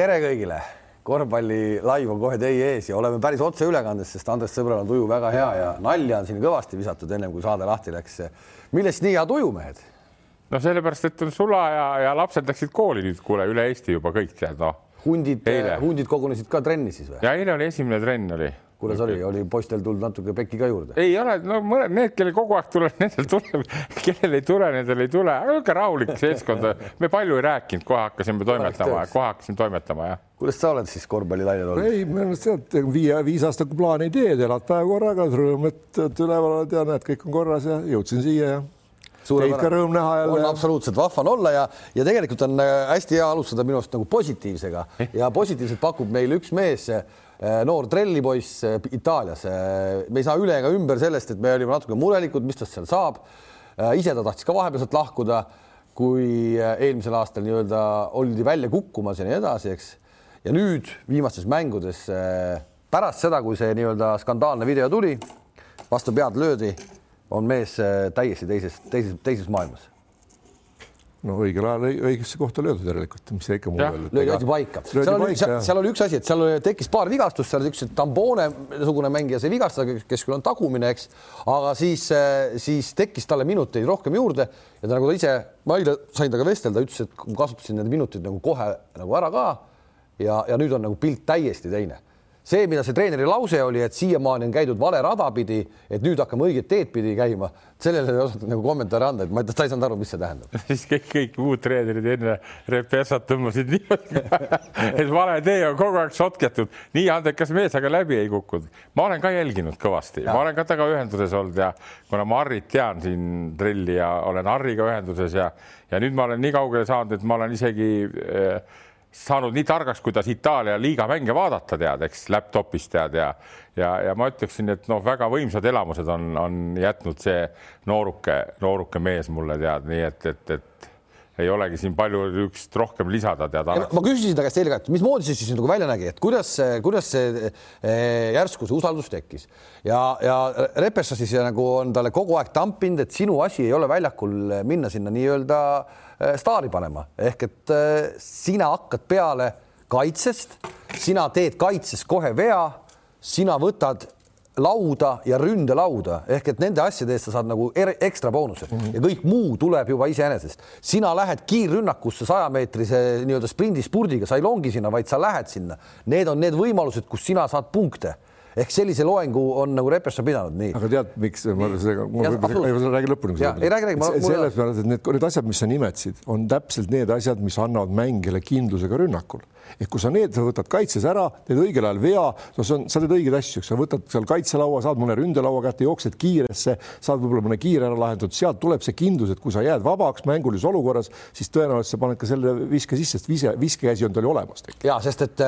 tere kõigile, korvpalli live on kohe teie ees ja oleme päris otseülekandes, sest Andres sõbral on tuju väga hea ja nalja on siin kõvasti visatud ennem kui saade lahti läks. millest nii hea tuju, mehed? no sellepärast, et on sula ja, ja lapsed läksid kooli nüüd, kuule, üle Eesti juba kõik tead, noh. hundid, hundid kogunesid ka trenni siis või? ja eile oli esimene trenn oli kuidas oli, oli poistel tulnud natuke pekki ka juurde? ei ole, no mõned, need, kellel kogu aeg tuleb, nendel tuleb, kellel ei tule, nendel ei tule, niisugune rahulik seltskond. me palju ei rääkinud, kohe hakkasime toimetama, kohe hakkasime toimetama, jah. kuidas sa oled siis korvpallilainel olnud? ei, arust tead, viie, viisaastaku plaani ei tee, elad päev korraga, rõõm, et üleval oled ja näed, kõik on korras ja jõudsin siia ja Teid ka rõõm näha jälle. on absoluutselt vahva on olla ja, ja tegelikult on äh, hästi hea alustada minu arust nagu positiivsega ja positiivselt pakub meile üks mees noor trellipoiss äh, Itaalias. Äh, me ei saa üle ega ümber sellest, et me olime natuke murelikud, mis tast seal saab. ise ta tahtis ka vahepeal sealt lahkuda, kui eelmisel aastal nii-öelda oldi välja kukkumas ja nii edasi, eks. ja nüüd viimastes mängudes pärast seda, kui see nii-öelda skandaalne video tuli, vastu pead löödi, on mees täiesti teises, teises, teises maailmas no õigel ajal õigesse kohta löödud järelikult, mis ikka mulle öelnud. löödi paika. seal oli, seal, seal oli üks asi, et seal tekkis paar vigastust, seal üks Tambone-sugune mängija sai vigastada, kes küll on tagumine, eks, aga siis, siis tekkis talle minuteid rohkem juurde ja ta nagu ta ise, ma eile sain temaga vestelda, ütles, et kasutasin need minutid nagu kohe nagu ära ka ja, ja nüüd on nagu pilt täiesti teine see, mida see treeneri lause oli, et siiamaani on käidud vale rada pidi, et nüüd hakkame õiget teed pidi käima, sellele ei osanud nagu kommentaare anda, et ma, ta ei saanud aru, mis see tähendab. siis kõik, kõik muud treenerid enne Repessat tõmbasid niimoodi et vale tee on kogu aeg sotketud, nii andekas mees, aga läbi ei kukkunud. ma olen ka jälginud kõvasti, ma olen ka temaga ühenduses olnud ja kuna ma Harrit tean siin trelli ja olen Harriga ühenduses ja, ja nüüd ma olen nii kaugele saanud, et ma olen isegi äh, saanud nii targaks, kuidas Itaalia liiga mänge vaadata, tead, eks laptop'is tead ja ja, ja ma ütleksin, et noh, väga võimsad elamused on, on jätnud see nooruke, nooruke mees mulle tead, nii et, et, et ei olegi siin palju ükst rohkem lisada, tead. ma küsisin ta käest eile ka, et mismoodi see siis nagu välja nägi, et kuidas, kuidas see eh, järsku see usaldus tekkis ja, ja Repessa siis nagu on talle kogu aeg tampinud, et sinu asi ei ole väljakul minna sinna nii-öelda Äh, staari panema ehk et äh, sina hakkad peale kaitsest, sina teed kaitses kohe vea, sina võtad lauda ja ründelauda ehk et nende asjade eest sa saad nagu er, ekstra boonuse mm -hmm. ja kõik muu tuleb juba iseenesest. sina lähed kiirrünnakusse sajameetrise nii-öelda sprindispurdiga, sa ei longi sinna, vaid sa lähed sinna. Need on need võimalused, kus sina saad punkte ehk sellise loengu on nagu Reperson pidanud nii. aga tead, miks ma sellega, ma räägin lõpuni. ei räägi, räägi. selles mõttes, et need, need asjad, mis sa nimetasid, on täpselt need asjad, mis annavad mängijale kindlusega rünnakul. ehk kui sa need, sa võtad kaitses ära, teed õigel ajal vea, no see on, sa teed õigeid asju, sa võtad seal kaitselaua, saad mõne ründelaua kätte, jooksed kiiresse, saad võib-olla mõne kiire ära lahendatud, sealt tuleb see kindlus, et kui sa jääd vabaks mängulises olukorras, siis tõenäoliselt sa paned ka selle viske sisse, sest vise, viskekäsi on tal ju olemas. ja sest et,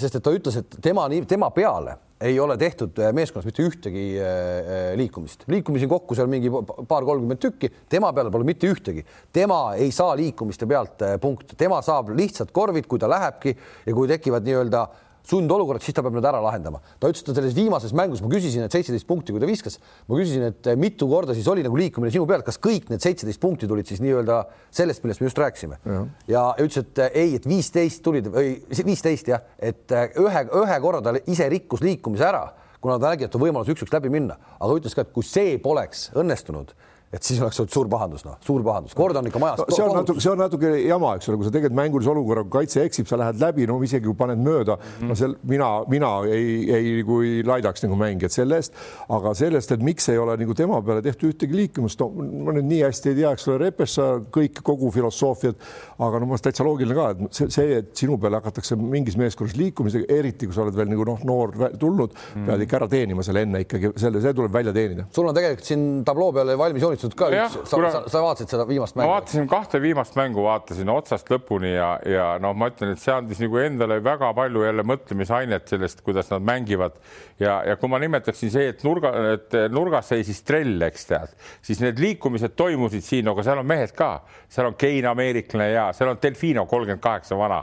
sest et ta ütles, et tema, tema peale ei ole tehtud äh, meeskonnas mitte ühtegi äh, äh, liikumist, liikumisi kokku seal mingi paar-kolmkümmend tükki, tema peale pole mitte ühtegi, tema ei saa liikumiste pealt punkte, tema saab lihtsalt korvid, kui ta lähebki ja kui tekivad nii-öelda sundolukorrad, siis ta peab need ära lahendama. ta ütles, et selles viimases mängus ma küsisin, et seitseteist punkti, kui ta viskas, ma küsisin, et mitu korda siis oli nagu liikumine sinu pealt, kas kõik need seitseteist punkti tulid siis nii-öelda sellest, millest me just rääkisime? Ja, ja ütles, et ei, et viisteist tulid või viisteist jah, et ühe, ühe korra ta ise rikkus liikumise ära, kuna ta nägi, et on võimalus üks-üks läbi minna, aga ütles ka, et kui see poleks õnnestunud et siis oleks olnud suur pahandus, noh, suur pahandus, kord on ikka majas no,. see on natuke, see on natuke jama, eks ole, kui sa tegelikult mängulise olukorra, kui kaitse eksib, sa lähed läbi, no isegi kui paned mööda mm, -hmm. no seal mina, mina ei, ei nagu ei laidaks nagu mängijat selle eest, aga sellest, et miks ei ole nagu tema peale tehtud ühtegi liikumist, no ma nüüd nii hästi ei tea, eks ole, Repessa kõik kogu filosoofiat, aga no ma täitsa loogiline ka, et see, see, et sinu peale hakatakse mingis meeskonnas liikumisega, eriti kui sa oled veel nagu noh, noor tulnud mm, -hmm. pead ikka ära teenima selle enne ikkagi selle, see tuleb välja teenida. sul on tegelikult siin tabloo peale valmis joonistatud joonistatud ka ja, üks, sa, kuna... sa, sa vaatasid seda viimast mängu? ma vaatasin kahte viimast mängu, vaatasin otsast lõpuni ja, ja noh, ma ütlen, et see andis nagu endale väga palju jälle mõtlemisainet sellest, kuidas nad mängivad. Ja, ja kui ma nimetaksin see, et nurga, et nurgas seisis trell, eks tead, siis need liikumised toimusid siin, aga seal on mehed ka, seal on Kein ameeriklane ja seal on Delfino kolmkümmend kaheksa vana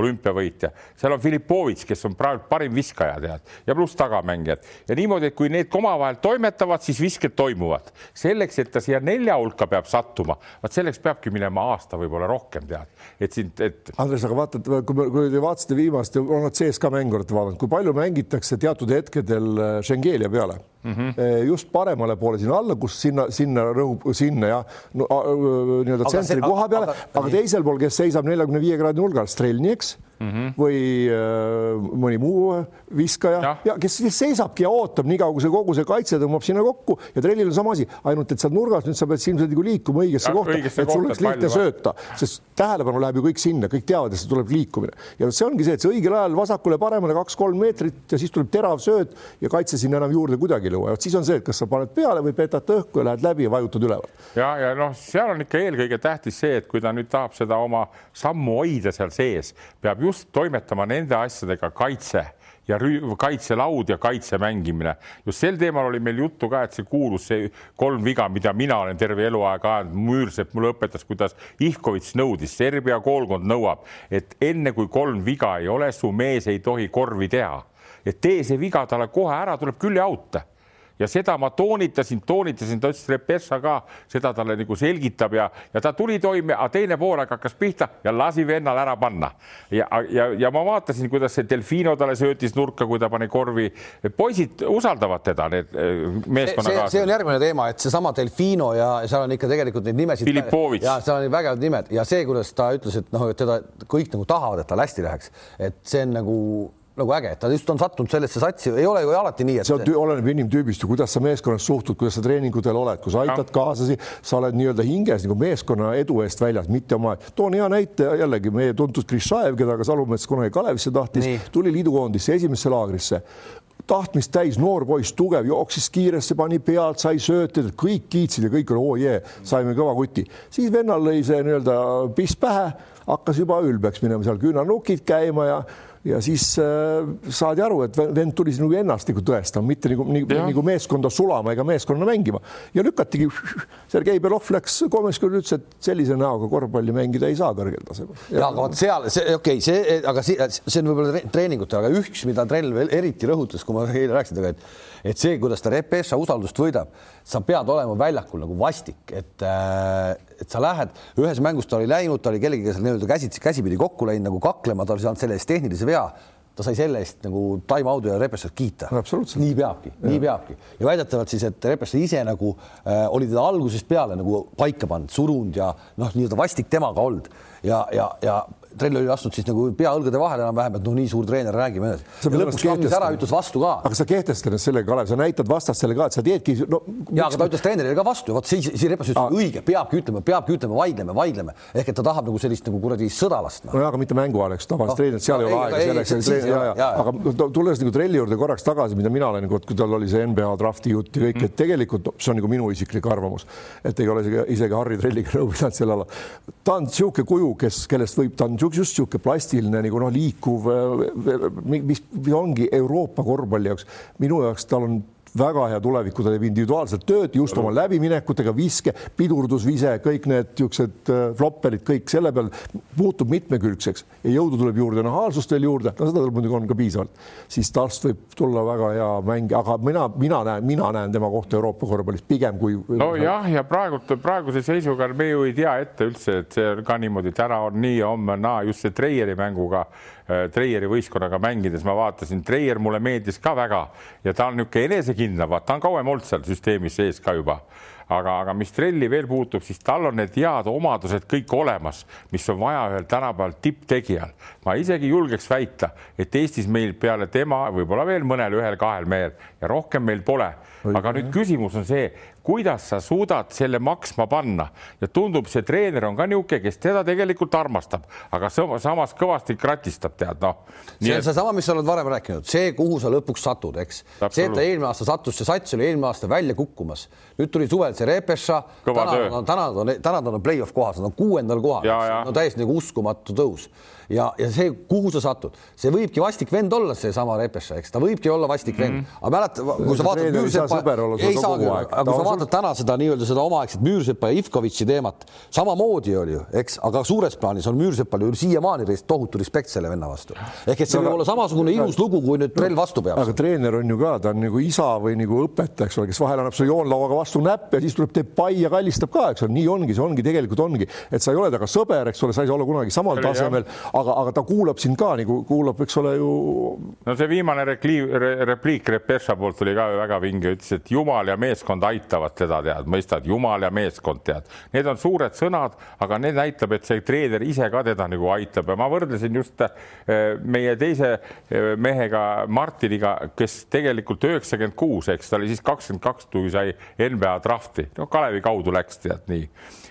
olümpiavõitja, seal on Filipovitš, kes on praegu parim viskaja, tead, ja pluss tagamängijad ja niimoodi, et kui need omavahel toimetavad, siis visked toimuvad. selleks, et ta siia nelja hulka peab sattuma, vot selleks peabki minema aasta, võib-olla rohkem, tead, et siin, et. Andres, aga vaata, kui, kui te vaatasite viimast, on nad CSKA mängu olete vaadanud, kui palju mängitakse teatud hetkedel Schengelia peale mm -hmm. just paremale poole sinna alla, kus sinna, sinna rõhub sinna ja no, nii-öelda tsentri koha peale, aga, aga teisel pool, kes seisab neljakümne viie kraadi nurgal, works mm -hmm. või äh, mõni muu viskaja. Ja, ja kes siis seisabki ja ootab, niikaua kui see kogu see kaitse tõmbab sinna kokku ja trellil on sama asi, ainult et seal nurgas nüüd sa pead ilmselt nagu liikuma õigesse ja, kohta, et sul oleks lihtne sööta, sest tähelepanu läheb ju kõik sinna, kõik teavad, et see tuleb liikumine. Ja see ongi see, et see õigel ajal vasakule-paremale kaks-kolm meetrit ja siis tuleb terav sööt ja kaitse sinna enam juurde kuidagi ei lõua, vot siis on see, et kas sa paned peale või petad õhku ja lähed läbi ja vajutad üleval. ja, ja noh, seal on ikka eelkõige tähtis see, et kui ta nüüd tahab seda oma sammu hoida seal sees, peab just toimetama nende asjadega kaitse ja kaitselaud ja kaitse mängimine. just sel teemal oli meil juttu ka, et see kuulus see kolm viga, mida mina olen terve eluaeg ajanud. Müürsepp mulle õpetas, kuidas Ihkovitš nõudis, Serbia koolkond nõuab, et enne kui kolm viga ei ole, su mees ei tohi korvi teha. et tee see viga talle kohe ära, tuleb küll ja auta ja seda ma toonitasin, toonitasin, ta ütles, Repessa ka seda talle nagu selgitab ja, ja ta tuli toime, aga teine poolaeg hakkas pihta ja lasi vennal ära panna. ja, ja, ja ma vaatasin, kuidas see Delfino talle söötis nurka, kui ta pani korvi. poisid usaldavad teda, need eh, meeskonnakaaslased. see on järgmine teema, et seesama Delfino ja seal on ikka tegelikult neid nimesid. ja seal on vägevad nimed ja see, kuidas ta ütles, et noh, et teda kõik nagu tahavad, et tal hästi läheks, et see on nagu nagu äge, et ta just on sattunud sellesse satsi, ei ole ju alati nii, et see on, oleneb inimtüübist ju, kuidas sa meeskonnas suhtud, kuidas sa treeningutel oled, kui sa aitad kaaslasi, sa oled nii-öelda hinges nagu meeskonna edu eest väljas, mitte oma. toon hea näite jällegi meie tuntud Krišajev, keda ka Salumets kunagi Kalevisse tahtis, tuli liidukoondisse esimesse laagrisse tahtmist täis, noor poiss, tugev, jooksis kiiresti, pani pealt, sai sööte, kõik kiitsid ja kõik oli oo oh jee, saime kõva kuti. siis vennal lõi see nii-öelda piss pähe, hakkas juba ülbeks minema seal küünarnukid käima ja ja siis äh, saadi aru, et vend tuli nagu ennast nagu tõestama, mitte nagu, nagu, nagu meeskonda sulama ega meeskonna mängima ja lükatigi. Sergei Belov läks kolmekümne, ütles, et sellise näoga korvpalli mängida ei saa kõrgel tasemel. ja aga vot seal see okei okay,, see, aga see, see on võib-olla treeningutel, aga üks, mida Trell veel eriti rõhutas, kui ma eile rääkisin temaga, et et see, kuidas ta Repessa usaldust võidab, sa pead olema väljakul nagu vastik, et äh, et sa lähed, ühes mängus ta oli läinud, ta oli kellegagi seal nii-öelda käsitsi, käsipidi kokku läinud nagu kaklema, ta oli saanud selle eest tehnilise vea ta sai selle eest nagu time-out'i ja Repessat kiita. No,. nii peabki, nii peabki. Ja väidetavalt siis, et Repessa ise nagu äh, oli teda algusest peale nagu paika pannud, surunud ja noh, nii-öelda vastik temaga olnud. Ja, ja, ja Trell oli astunud siis nagu pea õlgade vahele enam-vähem, et noh, nii suur treener, räägime edasi. lõpuks langes ära, ütles vastu ka. aga sa kehtestad ennast sellega, Kalev, sa näitad vastastele ka, et sa teedki no,. ja, aga ta ütles treenerile ka vastu ja vot siis, siis Repas ütles õige, peabki ütlema, peabki ütlema, vaidleme, vaidleme ehk et ta tahab nagu sellist nagu kuradi sõda lasta. no jaa, aga mitte mängu ajal, eks tavaliselt no, treenerid, seal no, ei ole aega selleks. aga tulles nagu Trelli juurde korraks tagasi, mida mina olen, kui tal oli see NBA drafti jutt ja kõik, et tegelikult see on nagu minu isiklik arvamus, et ei ole isegi, isegi Harri Trelliga nõu pidanud sel alal. ta on niisugune kuju, kes, kellest võib, ta on just niisugune plast plastiline nagu noh, liikuv, mis ongi Euroopa korvpalli jaoks, minu jaoks tal on väga hea tulevik, kui ta teeb individuaalset tööd just oma läbiminekutega, viske, pidurdusvise, kõik need niisugused äh, flopperid, kõik selle peal muutub mitmekülgseks ja jõudu tuleb juurde, nahaalsust veel juurde, no seda muidugi on ka piisavalt, siis tast võib tulla väga hea mäng, aga mina, mina näen, mina näen tema kohta Euroopa korvpallis pigem kui. nojah, ja praegult praeguse seisuga me ju ei tea ette üldse, et see on ka niimoodi, täna on nii, homme on naa, just see Treieri mänguga Treieri võistkonnaga mängides ma vaatasin, Treier mulle meeldis ka väga ja ta on niisugune enesekindlam, vaata ta on kauem olnud seal süsteemis sees ka juba aga, aga mis trelli veel puutub, siis tal on need head omadused kõik olemas, mis on vaja ühel tänapäeval tipptegijal. ma isegi julgeks väita, et Eestis meil peale tema võib-olla veel mõnel ühel-kahel mehel ja rohkem meil pole. aga nüüd küsimus on see, kuidas sa suudad selle maksma panna. Ja tundub, see treener on ka niisugune, kes teda tegelikult armastab, aga samas kõvasti kratistab, tead noh. see on et... seesama, mis sa oled varem rääkinud, see, kuhu sa lõpuks satud, eks. see, et ta eelmine aasta sattus, see sats oli eelmine aasta välja kukkumas, nüüd tuli suvel see Repeša, täna on, täna on, täna on play-off kohas, nad on kuuendal kohal, no täiesti nagu uskumatu tõus. Ja, ja see, kuhu sa satud, see võibki vastik vend olla, seesama Repeša, eks. Ta võibki olla vastik vend. Mm, -hmm. aga mäletad, kui sa vaatad ei saagi, aga kui sa vaatad täna seda nii-öelda seda omaaegset Müürsepa ja Ivkovitši teemat, samamoodi oli ju, eks, aga suures plaanis on Müürsepal ju siiamaani tohutu respekt selle venna vastu. ehk et see võib olla samasugune ilus lugu, kui nüüd trell vastu peab. aga treener on ju ka, ta on nagu isa või nagu õpetaja, eks ole, kes vahel annab sulle joonlauaga vastu näppe ja siis tuleb, teeb pai ja kallistab ka, eks ole, nii ongi, see ongi tegelikult ongi, et sa ei ole temaga sõber, eks ole, sa ei saa olla kunagi samal tasemel, aga, aga ta kuulab sind ka nagu kuulab, eks ole ju. no see viimane repliik, repliik Repeša poolt oli ka väga vinge, ütles, et jumal ja meeskond aitavad teda, tead, mõistad, jumal ja meeskond, tead. Need on suured sõnad, aga need näitab, et see treener ise ka teda nagu aitab. Ja ma võrdlesin just eh, meie teise eh, mehega Martiniga, kes tegelikult üheksakümmend kuus, eks ta oli siis kakskümmend kaks, kui sai NBA drafti, no Kalevi kaudu läks tead nii.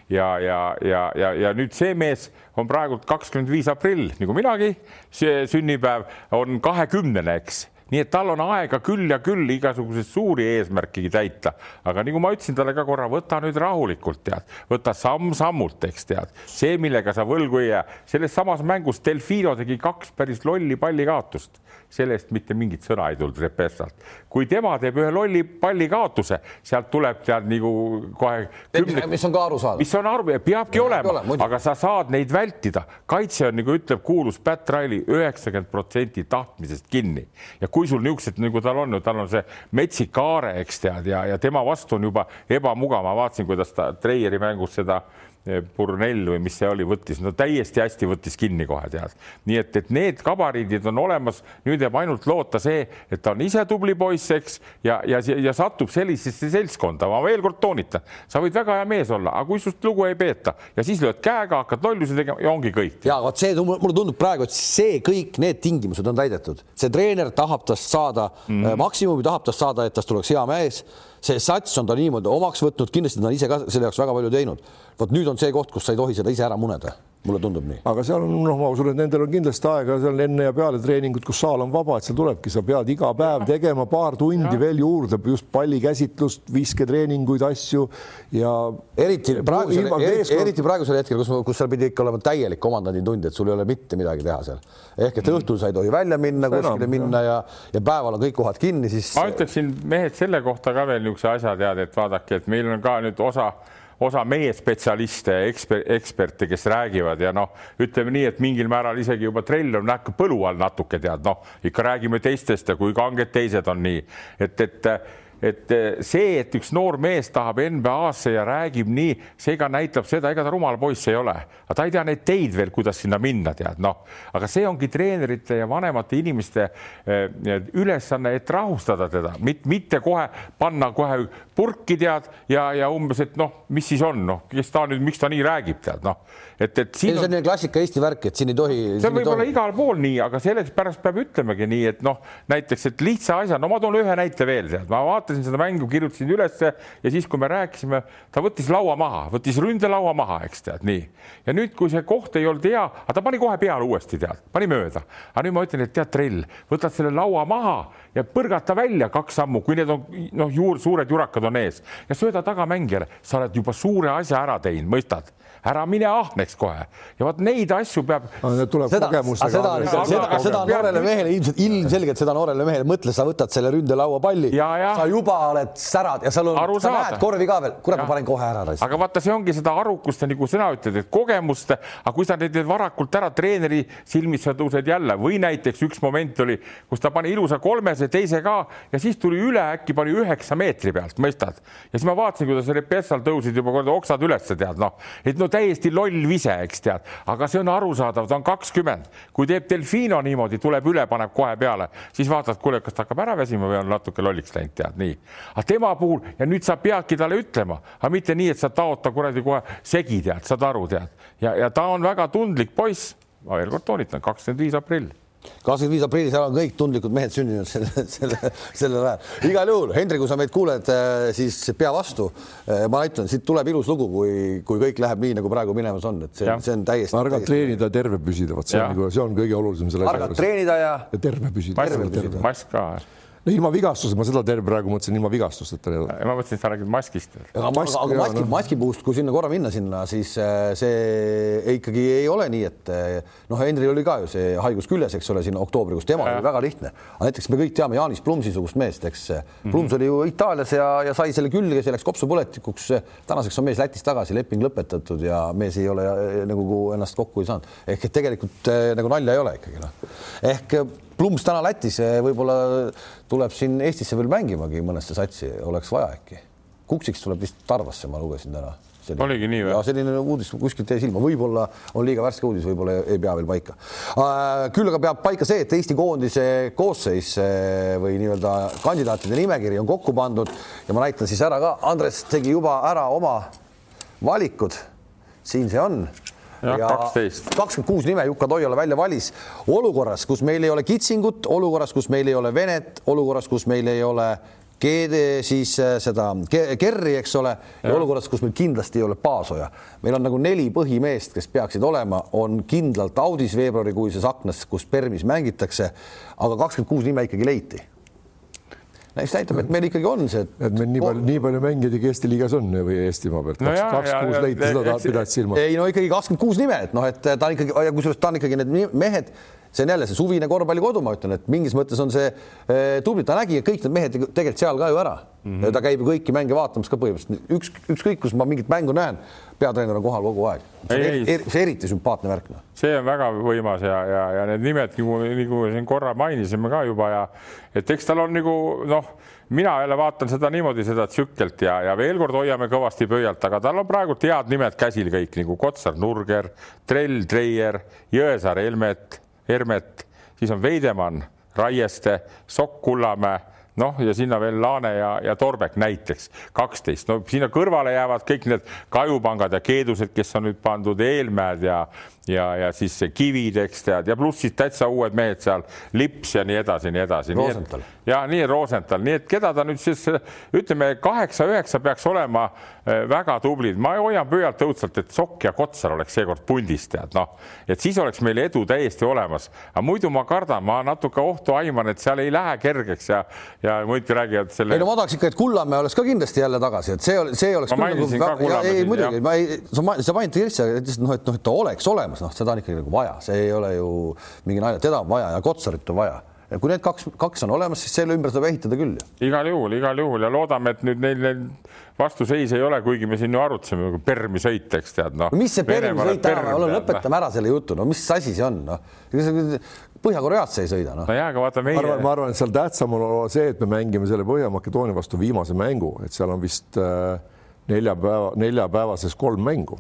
Ja, ja, ja, ja, ja nüüd see mees on praegult kakskümmend viis aprill nagu minagi, see sünnipäev on kahekümnene, eks nii et tal on aega küll ja küll igasuguseid suuri eesmärkigi täita, aga nagu ma ütlesin talle ka korra, võta nüüd rahulikult, tead, võta samm-sammult, eks tead, see, millega sa võlgu ei jää. selles samas mängus Delfino tegi kaks päris lolli pallikaotust, sellest mitte mingit sõna ei tulnud Repessalt. kui tema teeb ühe lolli pallikaotuse, sealt tuleb tead nagu kohe kümne.... mis on ka arusaadav. mis on aru, peabki ja, olema, ole, aga sa saad neid vältida. kaitse on nagu ütleb kuulus Pat Riley üheksakümmend protsenti tahtmisest kinni ja kui sul niisugused nagu tal on, tal on see metsik aare, eks tead, ja, ja tema vastu on juba ebamugav, ma vaatasin, kuidas ta Treieri mängus seda Burnell või mis see oli, võttis no täiesti hästi võttis kinni kohe tead. nii et, et need gabariidid on olemas, nüüd jääb ainult loota see, et ta on ise tubli poiss, eks ja, ja, ja satub sellisesse seltskonda, ma veel kord toonitan, sa võid väga hea mees olla, aga kui sinust lugu ei peeta ja siis lööd käega, hakkad lollusi tegema ja ongi kõik. ja vot see, mulle tundub praegu, et see kõik need tingimused on täidetud, see treener tahab tast saada mm -hmm. maksimumi, tahab tast saada, et tast tuleks hea mees see sats on ta niimoodi omaks võtnud, kindlasti ta on ise ka selle jaoks väga palju teinud. vot nüüd on see koht, kus sa ei tohi seda ise ära muneda mulle tundub nii. aga seal on, noh, ma usun, et nendel on kindlasti aega seal enne ja peale treeningut, kus saal on vaba, et seal tulebki, sa pead iga päev tegema paar tundi ja. veel juurde, just pallikäsitlust, visketreeninguid, asju ja. eriti praegusel, eriti, eriti praegusel hetkel, kus, kus seal pidi ikka olema täielik omandanditund, et sul ei ole mitte midagi teha seal. ehk et õhtul sa ei tohi välja minna, kuskile minna ja, ja päeval on kõik kohad kinni, siis. ma ütleksin mehed selle kohta ka veel niisuguse asja tead, et vaadake, et meil on ka nüüd osa osa meie spetsialiste eksper, eksperte, kes räägivad ja noh, ütleme nii, et mingil määral isegi juba trell on näkku põlu all natuke tead, noh ikka räägime teistest ja kui kanged teised on nii, et, et et eh, see, et üks noor mees tahab NBA-sse ja räägib nii, see ka näitab seda, ega ta rumal poiss ei ole, aga ta ei tea neid teid veel, kuidas sinna minna, tead noh, aga see ongi treenerite ja vanemate inimeste eh, ülesanne, et rahustada teda, mitte kohe panna kohe purki tead ja, ja umbes, et noh, mis siis on, noh, kes ta nüüd, miks ta nii räägib, tead noh, et, et siin see on on... klassika Eesti värk, et siin ei tohi. see võib olla igal pool nii, aga sellepärast peab ütlemagi nii, et noh, näiteks, et lihtsa asja, no ma toon ühe näite veel, tead, ma vaatan vaatasin seda mängu, kirjutasin ülesse ja siis, kui me rääkisime, ta võttis laua maha, võttis ründelaua maha, eks tead nii. ja nüüd, kui see koht ei olnud hea, aga ta pani kohe peale uuesti, tead, pani mööda. aga nüüd ma ütlen, et tead, Trell, võtad selle laua maha ja põrgata välja kaks sammu, kui need on noh, juur, suured jurakad on ees ja sööda tagamängijale, sa oled juba suure asja ära teinud, mõistad ära mine ahneks kohe ja vot neid asju peab. tuleb seda, kogemustega. seda, seda, seda, seda noorele mehele ilmselt ilmselgelt seda noorele mehele mõtle, sa võtad selle ründelaua palli, sa juba oled särad ja seal on, sa näed korvi ka veel, kurat, ma panen kohe ära. aga vaata, see ongi seda arukust ja nagu sina ütled, et kogemust, aga kui sa teed varakult ära treeneri silmis, sa tõused jälle või näiteks üks moment oli, kus ta pani ilusa kolmese, teise ka ja siis tuli üle, äkki pani üheksa meetri pealt, mõistad? ja siis ma vaatasin, kuidas Repetsal tõusid juba kord oksad üles, tead noh, et no täiesti loll vise, eks tead, aga see on arusaadav, ta on kakskümmend, kui teeb Delfino niimoodi, tuleb üle, paneb kohe peale, siis vaatad, kuule, kas ta hakkab ära väsima või on natuke lolliks läinud, tead nii. aga tema puhul ja nüüd sa peadki talle ütlema, aga mitte nii, et sa taod ta kuradi kohe segi, tead, saad aru, tead ja, ja ta on väga tundlik poiss. ma veel kord toonitan, kakskümmend viis aprill kakskümmend viis aprilli, seal on kõik tundlikud mehed sündinud selle, selle, sellel ajal. igal juhul, Hendrik, kui sa meid kuuled, äh, siis pea vastu. Äh, ma ütlen, siit tuleb ilus lugu, kui, kui kõik läheb nii, nagu praegu minemas on, et see, see on täiesti. targalt treenida, terve püsida, vot see on nagu, see on kõige olulisem selle asja juures. treenida ja. ja terve püsida. mask ka no ilma vigastuseta, ma seda terve praegu mõtlesin ilma vigastusteta. ma mõtlesin, et sa räägid maskist. aga maski, aga maski, no. maski puhust, kui sinna korra minna sinna, siis äh, see ikkagi ei ole nii, et äh, noh, Henril oli ka ju see haigus küljes, eks ole, siin oktoobrikuus, temal oli väga lihtne. aga näiteks me kõik teame Jaanis Plumsi-sugust meest, eks mm -hmm. Plums oli ju Itaalias ja, ja sai selle külge, see läks kopsupõletikuks. tänaseks on mees Lätis tagasi, leping lõpetatud ja mees ei ole nagu ennast kokku ei saanud. ehk et tegelikult nagu nalja ei ole ikkagi noh. ehk Plums täna Lätis, võib-olla tuleb siin Eestisse veel mängimagi mõnesse satsi, oleks vaja äkki. Kuksiks tuleb vist Tarvasse, ma lugesin täna. oligi nii või? selline uudis kuskilt jäi silma, võib-olla on liiga värske uudis, võib-olla ei pea veel paika. Äh, küll aga peab paika see, et Eesti koondise koosseis äh, või nii-öelda kandidaatide nimekiri on kokku pandud ja ma näitan siis ära ka, Andres tegi juba ära oma valikud. siin see on kakskümmend kuus nime Jukka Toiala välja valis. Olukorras, kus meil ei ole kitsingut, olukorras, kus meil ei ole Venet, olukorras, kus meil ei ole Keede, siis äh, seda Kerri, eks ole, olukorras, kus meil kindlasti ei ole Paasoja. meil on nagu neli põhimeest, kes peaksid olema, on kindlalt audis veebruarikuises aknas, kus Permis mängitakse, aga kakskümmend kuus nime ikkagi leiti mis näitab, et meil ikkagi on see. et meil nii palju, nii palju mängijaid Eesti liigas on või Eestimaa pealt no, kaks kuus leiti, seda pidad silmas. ei no ikkagi kakskümmend kuus nime, et noh, et ta on ikkagi, kusjuures ta on ikkagi need mehed see on jälle see suvine korvpallikodu, ma ütlen, et mingis mõttes on see eh, tubli, ta nägi kõik need mehed tegelikult seal ka ju ära mm. -hmm. ta käib ju kõiki mänge vaatamas ka põhimõtteliselt, üks, ükskõik, kus ma mingit mängu näen, peatreener on kohal kogu aeg. see on eriti sümpaatne värk no.. see on väga võimas ja, ja, ja need nimed, nagu, nagu siin korra mainisime ka juba ja et eks tal on nagu noh, mina jälle vaatan seda niimoodi, seda tsükelt ja, ja veel kord hoiame kõvasti pöialt, aga tal on praegu head nimed käsil kõik nagu Kotsar, Nurger, Trell, Treier, Jõesaar, Helmet Hermet, siis on Veidemann, Raieste, Sokk, Kullamäe noh, ja sinna veel Laane ja, ja Torbek näiteks kaksteist, no sinna kõrvale jäävad kõik need kajupangad ja keedused, kes on nüüd pandud Eelmäed ja ja, ja siis Kivid, eks tead, ja pluss siis täitsa uued mehed seal, Lips ja nii edasi, nii edasi. ja nii Rosenthal, nii et keda ta nüüd siis ütleme, kaheksa-üheksa peaks olema äh, väga tublid, ma hoian pöialt õudselt, et Sokk ja Kotsar oleks seekord pundis, tead noh, et siis oleks meil edu täiesti olemas, aga muidu ma kardan, ma natuke ohtu aiman, et seal ei lähe kergeks ja ja muidugi räägivad selle. ei no ma tahaks ikka, et Kullamäe oleks ka kindlasti jälle tagasi, et see, see oleks. ma mainisin nagu, ka Kullamäe. ei muidugi, ma ei, sa, mainid tõesti, et noh, et noh, et ta oleks olemas, noh, seda on ikkagi nagu vaja, see ei ole ju mingi nalja, teda on vaja ja Kotsarit on vaja ja kui need kaks, kaks on olemas, siis selle ümber saab ehitada küll. igal juhul, igal juhul ja loodame, et nüüd neil, neil vastuseis ei ole, kuigi me siin ju arutasime nagu Permi sõit, eks tead noh no,. mis see Permi sõit ära, lõpetame ära selle jutu, no mis asi see on, noh Põhja-Koreasse ei sõida, noh. no jaa, aga vaata meie. ma arvan, et seal tähtsam on see, et me mängime selle Põhja-Makedoonia vastu viimase mängu, et seal on vist äh, nelja päeva, neljapäevases kolm mängu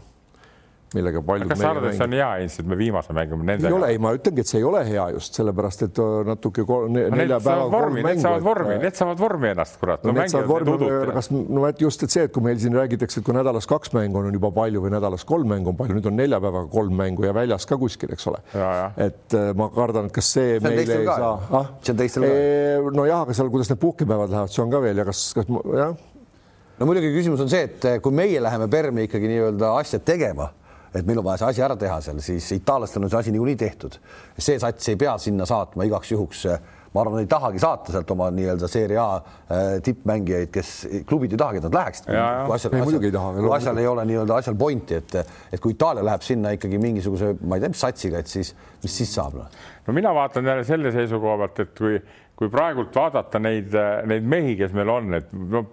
millega paljud. kas sa arvad, et see on hea ints, et me viimase mängime nendega? ei ole, ei, ma ütlengi, et see ei ole hea just sellepärast, et äh, natuke ne, nelja päeva vormi, need saavad vormi, need saavad vormi ennast, kurat. no, no need saavad vormi, kas no et just, et see, et kui meil siin räägitakse, et kui nädalas kaks mängu on juba palju või nädalas kolm mängu on palju, nüüd on nelja päevaga kolm mängu ja väljas ka kuskil, eks ole. et äh, ma kardan, et kas see, see meile ei saa. Ah? see on teistel ka. nojah, aga seal, kuidas need puhkepäevad lähevad, see on ka veel ja kas, kas jah no muidugi küsimus on see, et kui meie läheme Permi ikkagi nii-öelda asja tegema et meil on vaja see asi ära teha seal, siis itaallastel on see asi niikuinii tehtud. see sats ei pea sinna saatma igaks juhuks ma arvan, ei tahagi saata sealt oma nii-öelda seeria A äh, tippmängijaid, kes klubid ei tahagi, et nad läheksid. asjal, ei, muidugi ei taha. kui asjal ei ole nii-öelda asjal pointi, et, et kui Itaalia läheb sinna ikkagi mingisuguse, ma ei tea, mis satsiga, et siis, mis siis saab no?? no mina vaatan jälle selle seisukoha pealt, et kui kui praegult vaadata neid, neid mehi, kes meil on, et no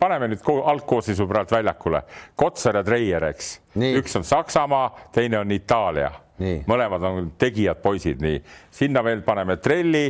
paneme nüüd algkoosseisu praegu väljakule, Kotsar ja Treier, eks, üks on Saksamaa, teine on Itaalia, mõlemad on tegijad poisid, nii. Sinna veel paneme Trelli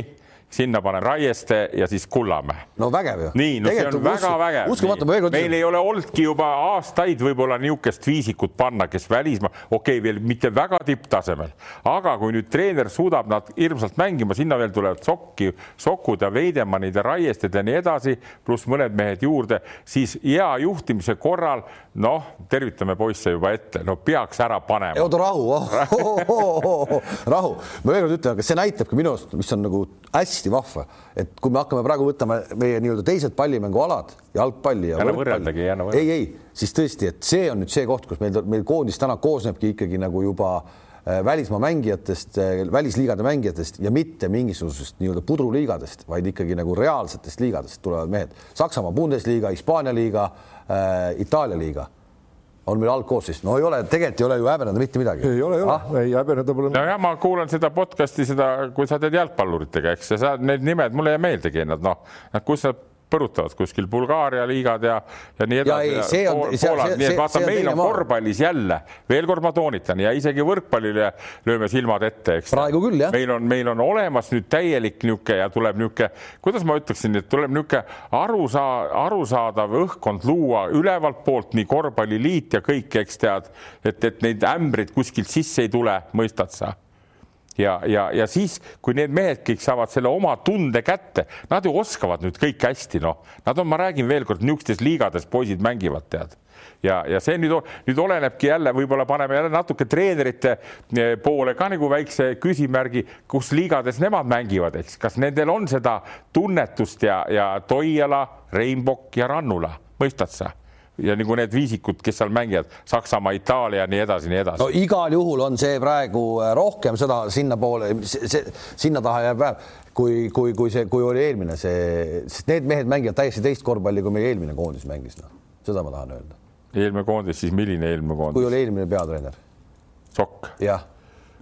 sinna panen Raieste ja siis Kullamäe. no vägev ju. nii, no Tegelikult see on väga usku, vägev. uskumatu, ma veel kord. meil ei ole olnudki juba aastaid võib-olla niisugust viisikut panna, kes välismaa, okei okay,, veel mitte väga tipptasemel, aga kui nüüd treener suudab nad hirmsalt mängima, sinna veel tulevad Sokki, Sokud ja Veidemannid ja Raiested ja nii edasi, pluss mõned mehed juurde, siis hea juhtimise korral noh, tervitame poisse juba ette, no peaks ära panema. oota rahu oh, oh, oh, oh, rahu, ma veel kord ütlen, aga see näitabki minu arust, mis on nagu hästi vahva, et kui me hakkame praegu võtama meie nii-öelda teised pallimängualad, jalgpalli ja võrkpalli, ei, ei, siis tõesti, et see on nüüd see koht, kus meil, meil koondis täna koosnebki ikkagi nagu juba äh, välismaa mängijatest, välisliigade mängijatest ja mitte mingisugusest nii-öelda pudruliigadest, vaid ikkagi nagu reaalsetest liigadest tulevad mehed. Saksamaa Bundesliga, Hispaania liiga äh,, Itaalia liiga on meil algkoosseis, no ei ole, tegelikult ei ole ju häbeneda mitte midagi. ei ole, ei ole ah?, ei häbeneda pole. nojah, ma kuulan seda podcast'i, seda, kui sa teed jalgpalluritega, eks ja sa need nimed mulle ei meeldigi, nad noh, kus sa põrutavad kuskil Bulgaaria liigad ja, ja nii edasi. nii et vaata, meil on korvpallis jälle, veel kord ma toonitan ja isegi võrkpallile lööme silmad ette, eks. praegu küll jah. meil on, meil on olemas nüüd täielik niisugune ja tuleb niisugune, kuidas ma ütleksin, et tuleb niisugune arusaa-, arusaadav õhkkond luua ülevalt poolt nii korvpalliliit ja kõik, eks tead, et, et neid ämbreid kuskilt sisse ei tule, mõistad sa ja, ja, ja siis, kui need mehed kõik saavad selle oma tunde kätte, nad ju oskavad nüüd kõik hästi, noh, nad on, ma räägin veel kord, niisugustes liigades poisid mängivad, tead. Ja, ja see nüüd, nüüd olenebki jälle, võib-olla paneme jälle natuke treenerite eh, poole ka nagu väikse küsimärgi, kus liigades nemad mängivad, eks, kas nendel on seda tunnetust ja, ja Toiala, Reinbok ja Rannula, mõistad sa? Ja nagu need viisikud, kes seal mängivad, Saksamaa, Itaalia, nii edasi, nii edasi. no igal juhul on see praegu äh, rohkem seda sinnapoole, sinna taha jääb vähem kui, kui, kui see, kui oli eelmine see, sest need mehed mängivad täiesti teist korvpalli, kui meie eelmine koondis mängis, noh, seda ma tahan öelda. eelmine koondis, siis milline eelmine koondis? kui oli eelmine peatreener. Sokk. jah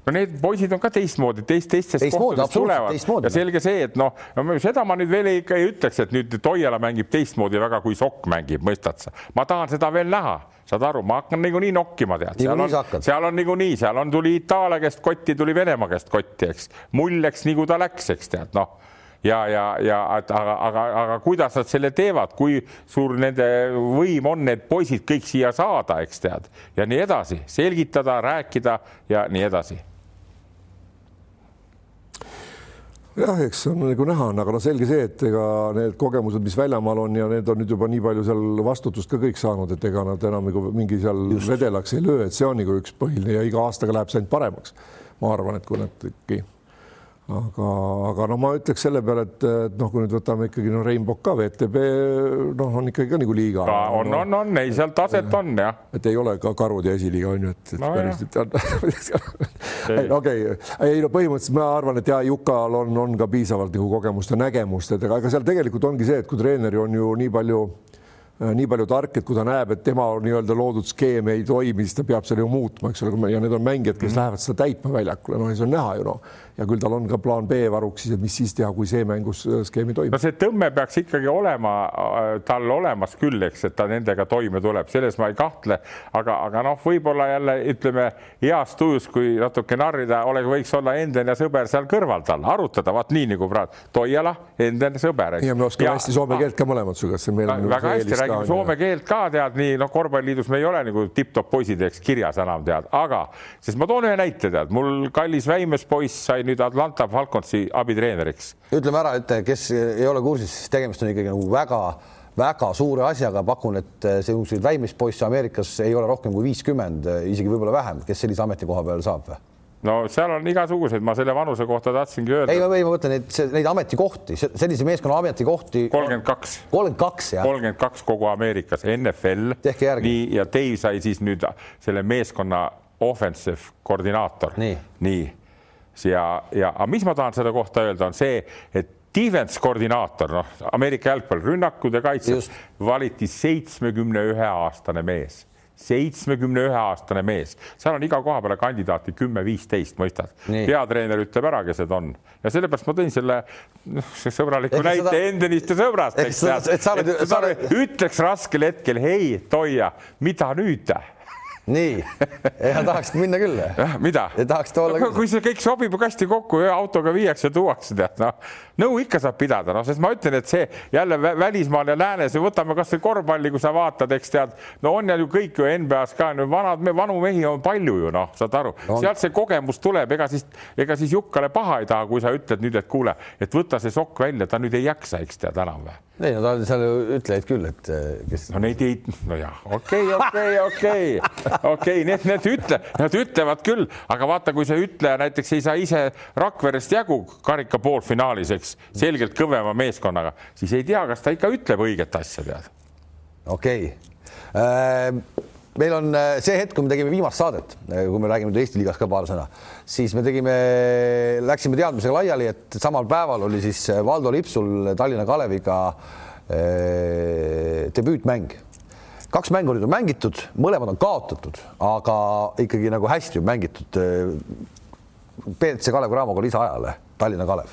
no need poisid on ka teistmoodi, teist, teistest teistmoodi, kohtadest tulevad. ja selge see, et noh no,, seda ma nüüd veel ikka ei ütleks, et nüüd Toiala mängib teistmoodi väga, kui Sokk mängib, mõistad sa? ma tahan seda veel näha, saad aru, ma hakkan niikuinii nokkima, tead, seal on, seal on niikuinii, seal on, tuli Itaalia käest kotti, tuli Venemaa käest kotti, eks, mull läks nii, kui ta läks, eks tead, noh. Ja, ja, ja aga, aga, aga kuidas nad selle teevad, kui suur nende võim on need poisid kõik siia saada, eks tead, ja nii edasi, selgitada, rääkida ja nii edasi jah, eks on nagu näha aga no selge see, et ega need kogemused, mis väljamaal on ja need on nüüd juba nii palju seal vastutust ka kõik saanud, et ega nad enam nagu mingi seal Just. vedelaks ei löö, et see on nagu üks põhiline ja iga aastaga läheb see ainult paremaks. ma arvan, et kui nad ikkagi aga, aga no ma ütleks selle peale, et, et noh, kui nüüd võtame ikkagi no Rainbow ka VTB noh, on ikkagi ka nagu liiga. on no,, on, on, ei seal taset on jah. et ei ole ka karud ja esiliiga on ju, et, et no, päris okei, ei no põhimõtteliselt ma arvan, et ja Jukal on, on ka piisavalt nagu kogemust ja nägemust, et ega seal tegelikult ongi see, et kui treener on ju nii palju Äh, nii palju tark, et kui ta näeb, et tema nii-öelda loodud skeem ei toimi, siis ta peab selle ju muutma, eks ole, ja need on mängijad, kes mm -hmm. lähevad seda täitma väljakule, no ja see on näha ju noh, ja küll tal on ka plaan B varuks siis, et mis siis teha, kui see mängus äh, skeem ei toimi. no see tõmme peaks ikkagi olema äh, tal olemas küll, eks, et ta nendega toime tuleb, selles ma ei kahtle, aga, aga noh, võib-olla jälle ütleme heas tujus, kui natuke narrida, oleks, võiks olla Enden ja sõber seal kõrval tal, arutada, vaat nii nagu praegu Toiala, Enden, sõber. ja me oskame hästi soome keelt ka mõlemad käest, see on meil väga hästi räägime soome keelt ka tead, nii noh, korvpalliliidus me ei ole nagu tipp-topp poisid, eks kirjas enam tead, aga sest ma toon ühe näite, tead, mul kallis Väimes poiss sai nüüd Atlanta Falconsi abitreeneriks. ütleme ära, et kes ei ole kursis, siis tegemist on ikkagi nagu väga väga suure asjaga, pakun, et selliseid väimispoisse Ameerikas ei ole rohkem kui viiskümmend, isegi võib-olla vähem, kes sellise ametikoha peal saab või? No seal on igasuguseid, ma selle vanuse kohta tahtsingi öelda. ei, ei, ma mõtlen neid, neid ametikohti, sellise meeskonna ametikohti. kolmkümmend kaks. kolmkümmend kaks, jah. kolmkümmend kaks kogu Ameerikas, NFL. nii, ja Dave sai siis nüüd selle meeskonna offensive koordinaator. nii, nii.. ja, ja, aga mis ma tahan selle kohta öelda, on see, et defense koordinaator, noh, Ameerika jalgpall, rünnakud ja kaitsed valiti seitsmekümne ühe aastane mees seitsmekümne ühe aastane mees, seal on iga koha peale kandidaati kümme-viisteist, mõistad. peatreener ütleb ära, kes need on ja sellepärast ma tõin selle noh, sõbraliku näite seda... Endenist ja sõbrast, eks tead. ütleks raskel hetkel, hei, Toia, mida nüüd? Nii, ja tahaks minna küll. mida? tahaks olla küll. kui see kõik sobib hästi kokku, ühe autoga viiakse, tuuakse, tead noh, nõu ikka saab pidada, noh, sest ma ütlen, et see jälle välismaal ja läänes ja võtame kasvõi korvpalli, kui sa vaatad, eks tead, no on ju kõik ju NBA-s ka, vanad, vanu mehi on palju ju noh, saad aru no., sealt see kogemus tuleb, ega siis, ega siis Jukkale paha ei taha, kui sa ütled nüüd, et kuule, et võta see sokk välja, ta nüüd ei jaksa, eks tead enam või ei no ta seal ütlejaid küll, et eh, kes. no neid ei, nojah, okei, okei, okei, okei, need, need ütle, nad ütlevad küll, aga vaata, kui see ütleja näiteks ei saa ise Rakverest jagu karika poolfinaalis, eks, selgelt kõvema meeskonnaga, siis ei tea, kas ta ikka ütleb õiget asja, tead. okei okay. äh,. Meil on äh, see hetk, kui me tegime viimast saadet, kui me räägime nüüd Eesti liigast ka paar sõna, siis me tegime, läksime teadmisega laiali, et samal päeval oli siis Valdo Lipsul Tallinna Kaleviga äh, debüütmäng. kaks mängu nüüd on mängitud, mõlemad on kaotatud, aga ikkagi nagu hästi mängitud. BC Kalev Cramoga lisaajale, Tallinna Kalev.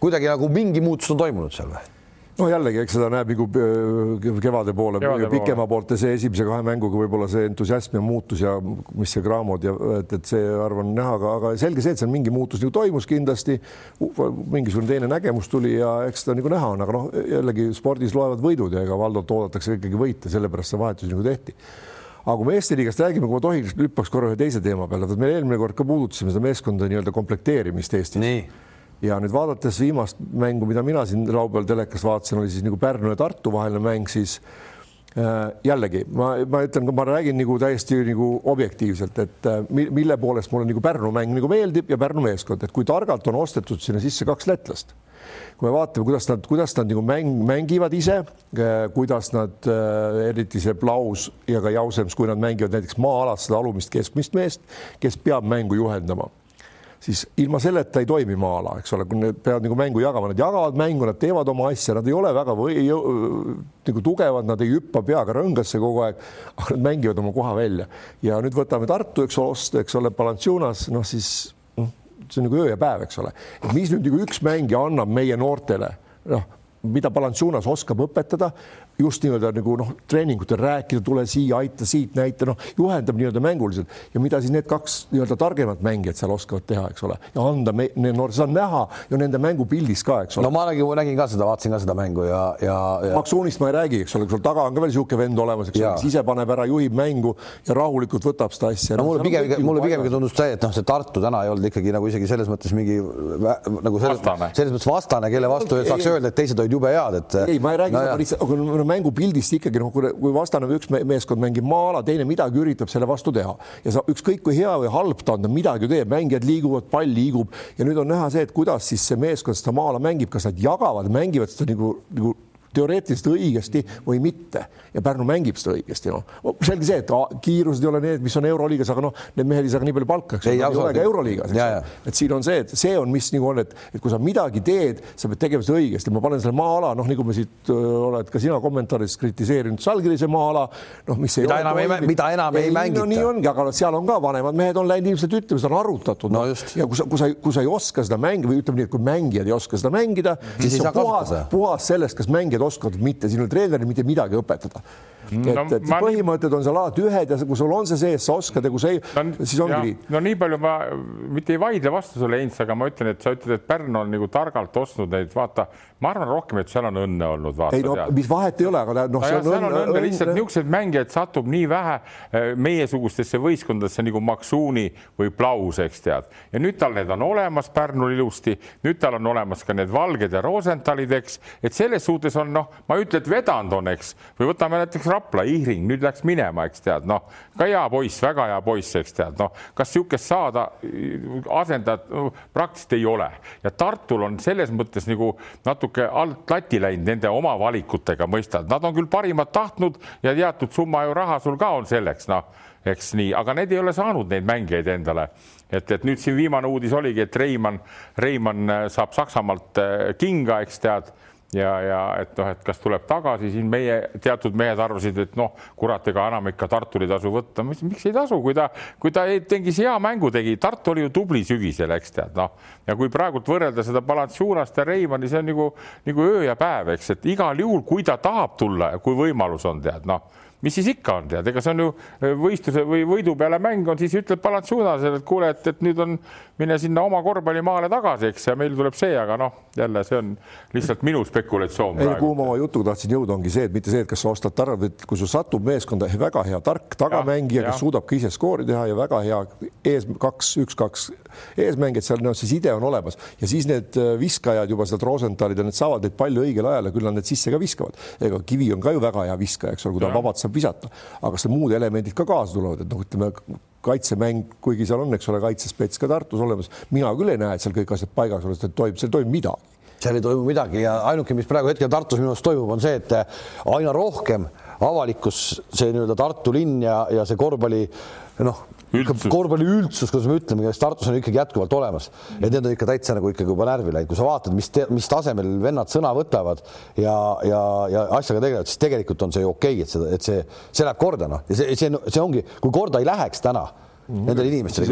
kuidagi nagu mingi muutus on toimunud seal või? No jällegi, eks seda näeb nagu äh, kevade poole, kevade pikema poole. poolt ja see esimese kahe mänguga võib-olla see entusiasm ja muutus ja mis see Graamod ja et, et see arvan näha, aga, aga selge see, et seal mingi muutus nagu toimus kindlasti. mingisugune teine nägemus tuli ja eks seda nagu näha on, aga noh, jällegi spordis loevad võidud ja ega Valdot oodatakse ikkagi võita, sellepärast see vahetus nagu tehti aga kui me Eesti liigast räägime, kui ma tohiks, hüppaks korra ühe teise teema peale, me eelmine kord ka puudutasime seda meeskonda nii-öelda komplekteerimist Eestis ja nüüd vaadates viimast mängu, mida mina siin laupäeval telekas vaatasin, oli siis nagu Pärnu ja Tartu vaheline mäng, siis äh, jällegi ma, ma ütlen, ma räägin nagu täiesti nagu objektiivselt, et äh, mille poolest mulle nagu Pärnu mäng nagu meeldib ja Pärnu meeskond, et kui targalt on ostetud sinna sisse kaks lätlast. kui me vaatame, kuidas nad, kuidas nad nagu mäng, mängivad ise, äh, kuidas nad eriti see Plaus ja ka Jausems, kui nad mängivad näiteks maa-alas seda alumist keskmist meest, kes peab mängu juhendama siis ilma selleta ei toimi maa-ala, eks ole, kui nad peavad nagu mängu jagama, nad jagavad mängu, nad teevad oma asja, nad ei ole väga või, nagu tugevad, nad ei hüppa peaga rõngasse kogu aeg, aga nad mängivad oma koha välja. Ja nüüd võtame Tartu, eks ole, eks ole, Balanchunas, noh siis noh, see on nagu öö ja päev, eks ole, mis nüüd nagu üks mängija annab meie noortele, noh mida Balanchunas oskab õpetada, just nii-öelda nagu noh, treeningutel rääkida, tule siia, aita siit, näita, noh, juhendab nii-öelda mänguliselt ja mida siis need kaks nii-öelda targemat mängijat seal oskavad teha, eks ole, ja anda me, noor, seda on näha ju nende mängupildis ka, eks ole. no ma nägin, nägin ka seda, vaatasin ka seda mängu ja, ja, ja.... Maksuunist ma ei räägi, eks ole, sul taga on ka veel niisugune vend olemas, eks ole, kes ise paneb ära, juhib mängu ja rahulikult võtab seda asja. no mulle pigem, mulle pigemgi tundus see, et noh, see Tartu täna ei olnud ikkagi nagu isegi selles mõttes mingi nagu selles, selles mõttes vastane, kelle vastu ei, saaks ei, öelda, et teised olid jube head, et. ei, ma ei räägi no, lihtsalt, aga mängupildist ikkagi noh, kui vastane üks meeskond mängib maa-ala, teine midagi üritab selle vastu teha. Ja sa ükskõik kui hea või halb ta on, ta midagi teeb, mängijad liiguvad, pall liigub. Ja nüüd on näha see, et kuidas siis see meeskond seda maa-ala mängib, kas nad jagavad, mängivad seda nagu, nagu teoreetiliselt õigesti või mitte. Ja Pärnu mängib seda õigesti, noh. selge see, et kiirused ei ole need, mis on Euroliigas, aga noh, need mehed ei saa ka nii palju palka, eks ole, ei ole ka Euroliigas, et siin on see, et see on, mis nagu on, et, et kui sa midagi teed, sa pead tegema seda õigesti, ma panen selle maa-ala, noh, nagu me siit oled ka sina kommentaaris kritiseerinud Salgirise maa-ala, noh, mis mida enam ei, mida enam ei, ei mängita. no,. nii ongi, aga seal on ka vanemad mehed on läinud ilmselt ütlema, seda on arutatud no,. ja kui sa, kui sa, kui sa ei oska seda mängida või ütleme nii, et kui mängijad ei oska seda mängida, siis, siis on puhas, puhas sellest, kas mängijad või mitte, ole treeneril mitte midagi õpetada et no,, et ma... põhimõtted on seal alati ühed ja kui sul on see sees, sa oskad ja kui sa ei no,, siis ongi nii. no nii palju ma mitte ei vaidle vastu sulle, Heinz, aga ma ütlen, et sa ütled, et Pärnu on nagu targalt ostnud neid, vaata, ma arvan rohkem, et seal on õnne olnud. ei no tead. mis vahet ei ole, aga noh no, seal on õnne, õnne, lihtsalt niisuguseid mängijaid satub nii vähe eh, meiesugustesse võistkondadesse nagu Maksuuni või Plaus, eks tead. ja nüüd tal need on olemas Pärnul ilusti, nüüd tal on olemas ka need Valged ja Rosenthalid, eks, et selles suhtes on noh, ma ei ütle, et vedanud on, eks, või võtame näiteks Rapla, Ihring, nüüd läks minema, eks tead, noh, ka hea poiss, väga hea poiss, eks tead, noh, kas niisugust saada asendajat no, praktiliselt ei ole ja Tartul on selles mõttes nagu natuke alt lati läinud nende oma valikutega, mõistad, nad on küll parimat tahtnud ja teatud summa ju raha sul ka on selleks, noh, eks nii, aga need ei ole saanud neid mängijaid endale. Et, et nüüd siin viimane uudis oligi, et Reimann, Reimann saab Saksamaalt äh, kinga, eks tead ja, ja et noh, et kas tuleb tagasi, siin meie teatud mehed arvasid, et noh, kurat, ega enam ikka Tartul ei tasu võtta, miks ei tasu, kui ta, kui ta tegi hea mängu tegi, Tartu oli ju tubli sügisel, eks tead, noh. Ja kui praegult võrrelda seda Balanchunast ja Reimanni, see on nagu, nagu öö ja päev, eks, et igal juhul, kui ta tahab tulla ja kui võimalus on, tead noh mis siis ikka on, tead, ega see on ju äh, võistluse või võidu peale mäng on, siis ütleb Balanchunasele, et kuule, et, et nüüd on, mine sinna oma korvpallimaale tagasi, eks, ja meil tuleb see, aga noh, jälle see on lihtsalt minu spekulatsioon. ei, kuhu ma oma jutuga tahtsin jõuda, ongi see, et mitte see, et kas sa ostad tarv, et kui sul satub meeskonda väga hea tark tagamängija, kes suudab ka ise skoori teha ja väga hea ees kaks, üks-kaks eesmängijat seal, noh, see side on olemas ja siis need äh, viskajad juba sealt Rosenthalid ja need saavad neid palju õigel ajal ja küll nad need sisse ka viskavad. ega Kivi on ka ju väga hea viskaja, eks ole, kui ta vabalt saab visata, aga kas muud elemendid ka kaasa tulevad, et noh, ütleme kaitsemäng, kuigi seal on, eks ole, kaitsespets ka Tartus olemas, mina küll ei näe, et seal kõik asjad paigas oleks, et toimub, seal toimub midagi. Seal ei toimu midagi ja ainuke, mis praegu hetkel Tartus minu arust toimub, on see, et aina rohkem avalikkus, see nii-öelda Tartu linn ja, ja see korvpalli noh, korvpalli üldsus, kuidas me ütleme, kes Tartus on ikkagi jätkuvalt olemas, et need on ikka täitsa nagu ikkagi juba närvi läinud, kui sa vaatad, mis, mis tasemel vennad sõna võtavad ja, ja, ja asjaga tegelevad, siis tegelikult on see okei okay,, et seda, et see, see läheb korda, noh, ja see, see, see ongi, kui korda ei läheks täna nendele inimestele,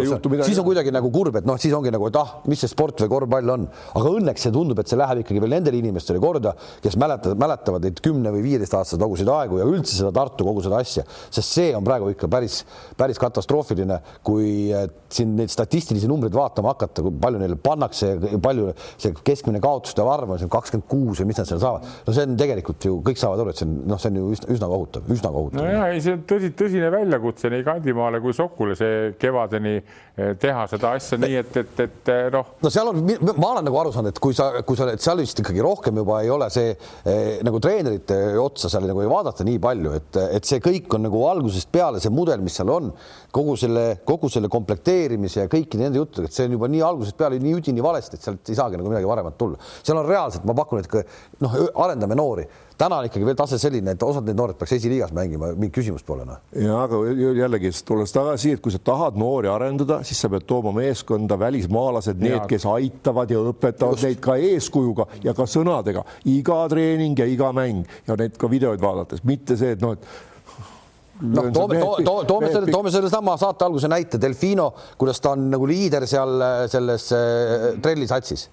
siis on kuidagi nagu kurb, et noh, siis ongi nagu, et ah, mis see sport või korvpall on, aga õnneks see tundub, et see läheb ikkagi veel nendele inimestele korda, kes mäletavad, mäletavad neid kümne või viieteist aastaseid taguseid aegu ja üldse seda Tartu kogu seda asja, sest see on praegu ikka päris, päris katastroofiline, kui siin neid statistilisi numbreid vaatama hakata, kui palju neile pannakse, palju see keskmine kaotuste arv on siin kakskümmend kuus või mis nad seal saavad. no see on tegelikult ju kõik saavad aru, et see on noh, see on ju üsna, üsna kohutav, üsna kohutav. no ja ei, see on tõsi, tõsine väljakutse nii Kandimaale kui Sokule see kevadeni eh, teha seda asja nii, et, et, et eh, noh. no seal on, ma olen nagu aru saanud, et kui sa, kui sa oled seal vist ikkagi rohkem juba ei ole see eh, nagu treenerite otsa seal nagu ei vaadata nii palju, et, et see kõik on nagu algusest peale see mudel, mis seal on, kogu selle, kogu selle komplekteerimise ja kõikide nende juttudega, et see on juba nii algusest peale nii üdini valesti, et sealt ei saagi nagu midagi paremat tulla. seal on reaalselt, ma pakun, et noh, arendame noori täna on ikkagi veel tase selline, et osad need noored peaks esiliigas mängima, mingit küsimust pole noh. ja aga jällegi tulles tagasi, et kui sa tahad noori arendada, siis sa pead tooma meeskonda välismaalased, need, kes aitavad ja õpetavad Just. neid ka eeskujuga ja ka sõnadega iga treening ja iga mäng ja neid ka videoid vaadates, mitte see, et noh, et noh, toome, to, toome selle, toome sellesama saate alguse näite, Delfino, kuidas ta on nagu liider seal selles äh, trellisatsis,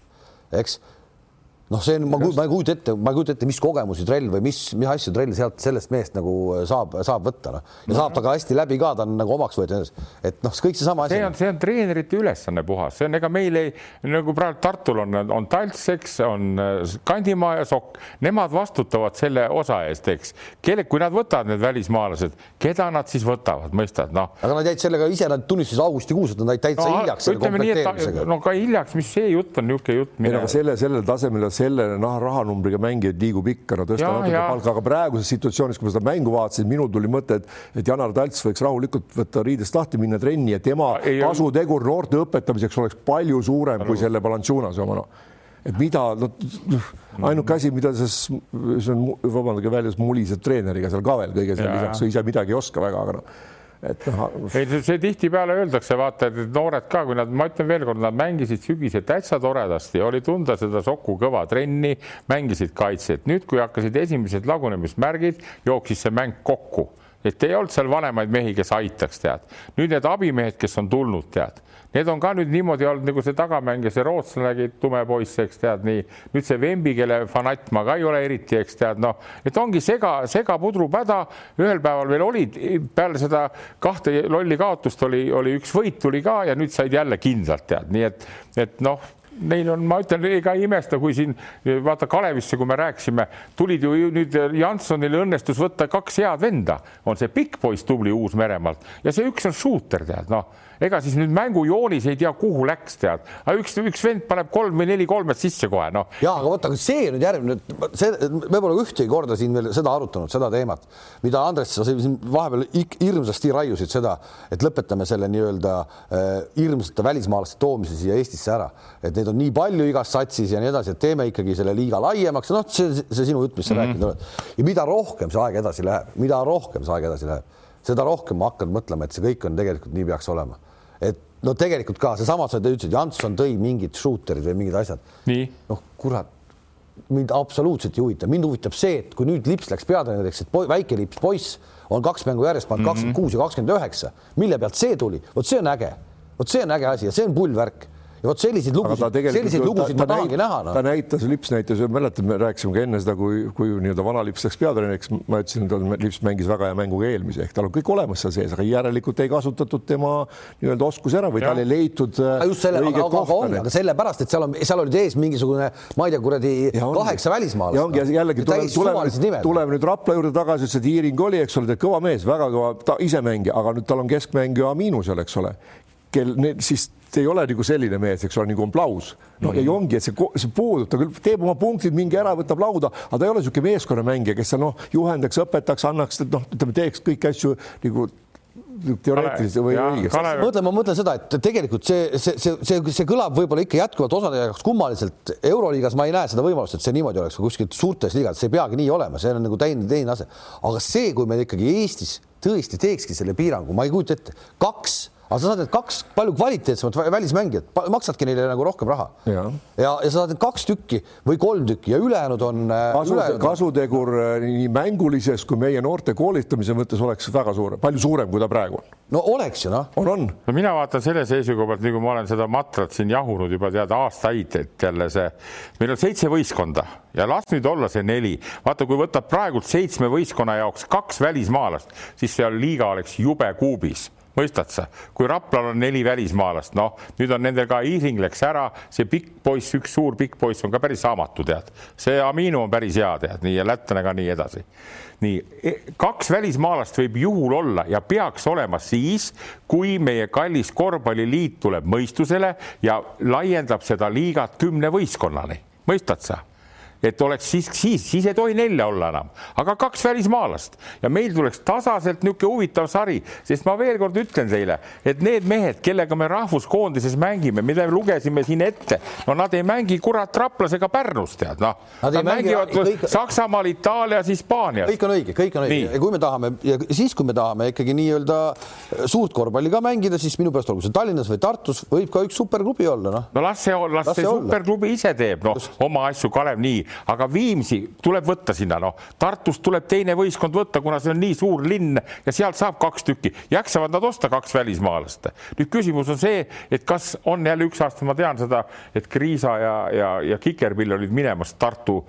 eks noh, see on, ma, ma ei kujuta ette, ma ei kujuta ette, mis kogemusi trell või mis, mis asju trell sealt sellest mehest nagu äh, saab, saab võtta, noh. ja saab ta ka hästi läbi ka, ta on nagu omaks võetud, et noh, kõik seesama asi. see on, see on treenerite ülesanne puhas, see on, ega meil ei, nagu praegu Tartul on, on Talts, eks, on äh, Kandimaa ja Sokk, nemad vastutavad selle osa eest, eks. kelle, kui nad võtavad need välismaalased, keda nad siis võtavad, mõistad, noh. aga nad jäid sellega ise, nad tunnistasid augustikuus, et nad jäid täitsa no, hiljaks selle komplekteerimisega. no ka hiljaks, mis see jutt on, niisugune jutt. ei, aga selle, sellel tasemel selle noh, rahanumbriga mängijaid liigub ikka, no tõsta natuke palka, aga praeguses situatsioonis, kui ma seda mängu vaatasin, minul tuli mõte, et, et Janar Talts võiks rahulikult võtta riidest lahti, minna trenni ja tema kasutegur noorte õpetamiseks oleks palju suurem kui selle Balanchunase oma noh et mida, noh, ainuke asi, mida see, see on, vabandage väljas, muliseb treeneriga seal ka veel kõige selle lisaks, ise midagi ei oska väga, aga noh et noh. ei, see tihtipeale öeldakse, vaata, et noored ka, kui nad, ma ütlen veelkord, nad mängisid sügisel täitsa toredasti, oli tunda seda Soku kõva trenni, mängisid kaitset. nüüd, kui hakkasid esimesed lagunemismärgid, jooksis see mäng kokku, et ei olnud seal vanemaid mehi, kes aitaks, tead. nüüd need abimehed, kes on tulnud, tead Need on ka nüüd niimoodi olnud nagu see tagamäng ja see rootslane, tume poiss, eks tead nii. nüüd see Vembi, kelle fanatt ma ka ei ole eriti, eks tead noh, et ongi sega, segapudrupäda. ühel päeval veel olid peale seda kahte lolli kaotust oli, oli üks võit tuli ka ja nüüd said jälle kindlalt tead, nii et, et noh neil on, ma ütlen, ega ei imesta, kui siin vaata Kalevisse, kui me rääkisime, tulid ju nüüd Jansonil õnnestus võtta kaks head venda, on see pikk poiss tubli Uus-Meremaalt ja see üks on shooter tead noh ega siis nüüd mängujoonis ei tea, kuhu läks, tead, üks, üks vend paneb kolm või neli kolmet sisse kohe, noh. ja aga vot, aga see nüüd järgmine, see, me pole ühtegi korda siin veel seda arutanud, seda teemat, mida Andres, sa siin vahepeal hirmsasti raiusid seda, et lõpetame selle nii-öelda äh, hirmsate välismaalaste toomise siia Eestisse ära, et neid on nii palju igas satsis ja nii edasi, et teeme ikkagi selle liiga laiemaks, noh, see, see sinu jutt, mis sa mm -hmm. rääkinud oled. Ja mida rohkem see aeg edasi läheb, mida rohkem see aeg edasi läheb, seda rohkem ma hakkan mõtlema, et see kõik on tegelikult nii peaks olema et no tegelikult ka seesama, sa ütlesid, Janson tõi mingid shooterid või mingid asjad. noh, kurat, mind absoluutselt ei huvita, mind huvitab see, et kui nüüd Lips läks peatreeneriks, et väike Lips poiss on kaks mängu järjest pannud mhm. kakskümmend kuus ja kakskümmend üheksa, mille pealt see tuli, vot see on äge, vot see on äge asi ja see on pull värk ja vot selliseid lugusid, selliseid lugusid ta, ta ma tahangi näha no.. ta näitas, Lips näitas, mäletad, me rääkisime ka enne seda, kui, kui nii-öelda vana Lips läks peatreeneriks, ma ütlesin, et Lips mängis väga hea mängu ka eelmise, ehk tal on kõik olemas seal sees, aga järelikult ei kasutatud tema nii-öelda oskusi ära või tal ei leitud. Äh, just selle, aga, aga, aga on, aga sellepärast, et seal on, seal olid ees mingisugune, ma ei tea, kuradi kaheksa välismaalast. ja ongi jällegi tuleme, tuleme, tuleme nüüd Rapla juurde tagasi, ütles, et Iiring oli, eks ole, kõva mees, väga kõva, ta ise mängija, aga nüüd tal on keskmängija miinusel, eks ole kel siis ei ole nagu selline mees, eks ole, nagu on Plaus. no mm -hmm. ja ongi, et see, see puudub, ta küll teeb oma punktid, mingi ära, võtab lauda, aga ta ei ole niisugune meeskonnamängija, kes seal noh, juhendaks, õpetaks, annaks, noh, ütleme, teeks kõiki asju nagu teoreetiliselt või õigesti. mõtlen, ma mõtlen seda, et tegelikult see, see, see, see, see kõlab võib-olla ikka jätkuvalt osade jaoks kummaliselt. euroliigas ma ei näe seda võimalust, et see niimoodi oleks, kuskilt suurtes liigades, see ei peagi nii olema, see on nagu teine, teine asi. aga see, kui me ikkagi Eestis tõesti teekski selle piirangu, ma ei kujuta ette, kaks aga sa saad need kaks palju kvaliteetsemat välismängijat, maksadki neile nagu rohkem raha. ja, ja, ja sa saad need kaks tükki või kolm tükki ja ülejäänud on äh, Kasu, ülejäänud... kasutegur äh, nii mängulises kui meie noorte koolitamise mõttes oleks väga suur, palju suurem, kui ta praegu on. no oleks ju noh. on, on. no mina vaatan selle seisukoha pealt, nii kui ma olen seda matrat siin jahunud juba tead aastaid, et jälle see, meil on seitse võistkonda ja las nüüd olla see neli. vaata, kui võtab praegult seitsme võistkonna jaoks kaks välismaalast, siis seal liiga oleks jube kuubis mõistad sa, kui Raplal on neli välismaalast, noh, nüüd on nendel ka Iring läks ära, see pikk poiss, üks suur pikk poiss on ka päris saamatu, tead, see Aminu on päris hea, tead, nii ja lätlane ka nii edasi. nii e, kaks välismaalast võib juhul olla ja peaks olema siis, kui meie kallis korvpalliliit tuleb mõistusele ja laiendab seda liigat kümne võistkonnani, mõistad sa et oleks siis, siis, siis ei tohi nelja olla enam, aga kaks välismaalast. Ja meil tuleks tasaselt niisugune huvitav sari, sest ma veel kord ütlen teile, et need mehed, kellega me rahvuskoondises mängime, mida me lugesime siin ette, no nad ei mängi kurat Raplas ega Pärnus, tead noh. Nad, nad mängivad kõik... Saksamaal, Itaalias, Hispaanias. kõik on õige, kõik on õige. Ja kui me tahame ja siis, kui me tahame ikkagi nii-öelda suurt korvpalli ka mängida, siis minu pärast olgu see Tallinnas või Tartus võib ka üks superklubi olla, noh. no las see, las, las see, see superklubi ise teeb, noh, oma asju, Kalev, nii aga Viimsi tuleb võtta sinna, noh, Tartust tuleb teine võistkond võtta, kuna see on nii suur linn ja sealt saab kaks tükki, jaksavad nad osta kaks välismaalast. nüüd küsimus on see, et kas on jälle üks aasta, ma tean seda, et Kriisa ja, ja, ja Kikerpill olid minemas Tartu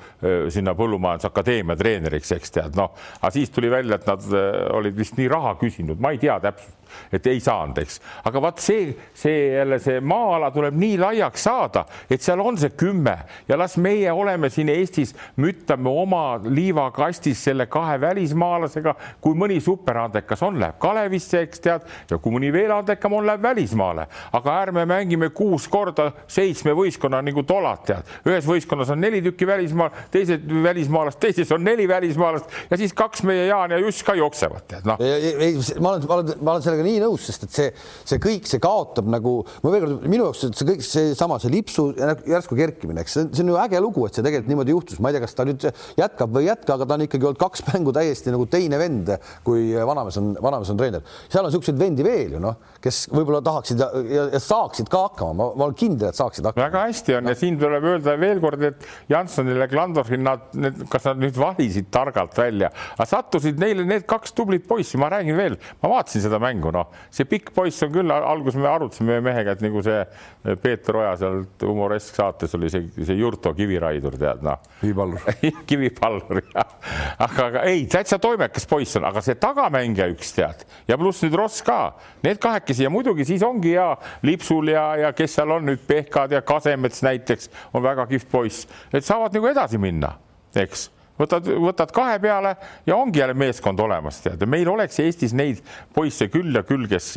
sinna Põllumajandusakadeemia treeneriks, eks tead, noh, aga siis tuli välja, et nad olid vist nii raha küsinud, ma ei tea täpselt et ei saanud, eks, aga vaat see, see jälle see maa-ala tuleb nii laiaks saada, et seal on see kümme. Ja las meie oleme siin Eestis, müttame oma liivakastis selle kahe välismaalasega, kui mõni superandekas on, läheb Kalevisse, eks tead, ja kui mõni veel andekam on, läheb välismaale, aga ärme mängime kuus korda seitsme võistkonna nagu tolat, tead, ühes võistkonnas on neli tükki välismaal, teised välismaalast, teises on neli välismaalast ja siis kaks meie Jaan ja Juss ka jooksevad, tead noh. ei, ei, ma olen, ma olen, ma olen sellega sellega nii nõus, sest et see, see kõik, see kaotab nagu, ma veel kord, minu jaoks see kõik seesama, see lipsu järsku kerkimine, eks see, see on ju äge lugu, et see tegelikult niimoodi juhtus, ma ei tea, kas ta nüüd jätkab või ei jätka, aga ta on ikkagi olnud kaks mängu täiesti nagu teine vend, kui vanamees on, vanamees on treener. seal on niisuguseid vendi veel ju noh, kes võib-olla tahaksid ja, ja, ja saaksid ka hakkama, ma olen kindel, et saaksid hakkama. väga hästi on no. ja siin tuleb öelda veel kord, et Jansonile, Glandorfil nad, kas nad nüüd valisid targalt välja, aga sattusid neile need kaks tublit poissi, ma räägin veel, ma vaatasin seda mängu, noh, see pikk poiss on küll, alguses me arutasime mehega, et nagu see eh, Peeter Oja sealt humoresk saates oli see, see Jurto kiviraidur, tead noh. kivipallur. Kivipallur jah, aga, aga ei, täitsa toimekas poiss on, aga see tagamängija üks tead. Ja pluss nüüd Ross ka, need kahekesi ja muidugi siis ongi ja Lipsul ja, ja kes seal on nüüd Pehkad ja Kasemets näiteks on väga kihvt poiss, et saavad nagu edasi minna, eks võtad, võtad kahe peale ja ongi jälle meeskond olemas, tead, meil oleks Eestis neid poisse küll ja küll, kes,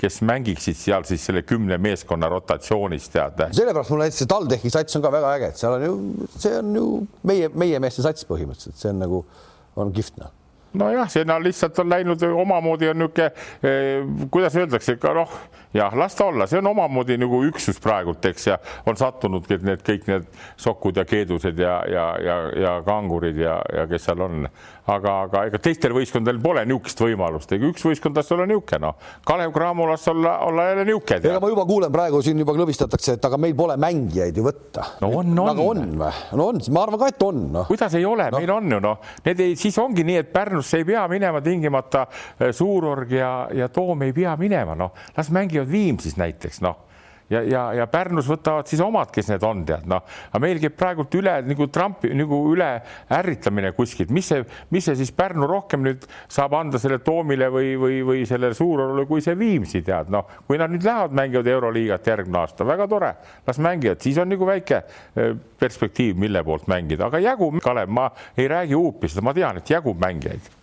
kes mängiksid seal siis selle kümne meeskonna rotatsioonis, tead. sellepärast mulle näiteks see TalTechi sats on ka väga äge, et seal on ju, see on ju meie, meie meeste sats põhimõtteliselt, see on nagu, on kihvt noh. Nojah, sinna lihtsalt on läinud omamoodi on niisugune eh,, kuidas öeldakse, ka noh, jah, las ta olla, see on omamoodi nagu üksus praegult, eks, ja on sattunudki need kõik need sokud ja keedused ja, ja, ja, ja kangurid ja, ja kes seal on. aga, aga ega teistel võistkondadel pole niisugust võimalust, ega üks võistkond las olla niisugune, noh. Kalev Cramo las olla, olla jälle niisugune. ega ma juba kuulen praegu siin juba klõbistatakse, et aga meil pole mängijaid ju võtta. no on, on. aga on või? no on, ma arvan ka, et on no.. kuidas ei ole no., meil on ju noh, need ei, siis ongi nii, et Pärnusse ei pea minema tingimata eh, Suurorg ja, ja Toom ei pea minema, noh, las mängivad Viimsis näiteks, noh. Ja, ja, ja Pärnus võtavad siis omad, kes need on, tead noh, aga meil käib praegult üle nagu Trumpi nagu üle ärritamine kuskilt, mis see, mis see siis Pärnu rohkem nüüd saab anda selle Toomile või, või, või sellele Suurorule, kui see Viimsi tead, noh, kui nad nüüd lähevad, mängivad Euroliigat järgmine aasta, väga tore, las mängivad, siis on nagu väike eh, perspektiiv, mille poolt mängida, aga jagub, Kalev, ma ei räägi huupi, ma tean, et jagub mängijaid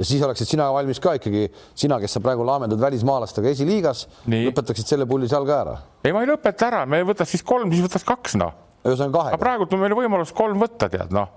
ja siis oleksid sina valmis ka ikkagi, sina, kes sa praegu laamendad välismaalastega esiliigas, lõpetaksid selle pulli seal ka ära? ei, ma ei lõpeta ära, me võtaks siis kolm, siis võtaks kaks, noh. ühesõnaga kahe. praegult on meil võimalus kolm võtta, tead, noh.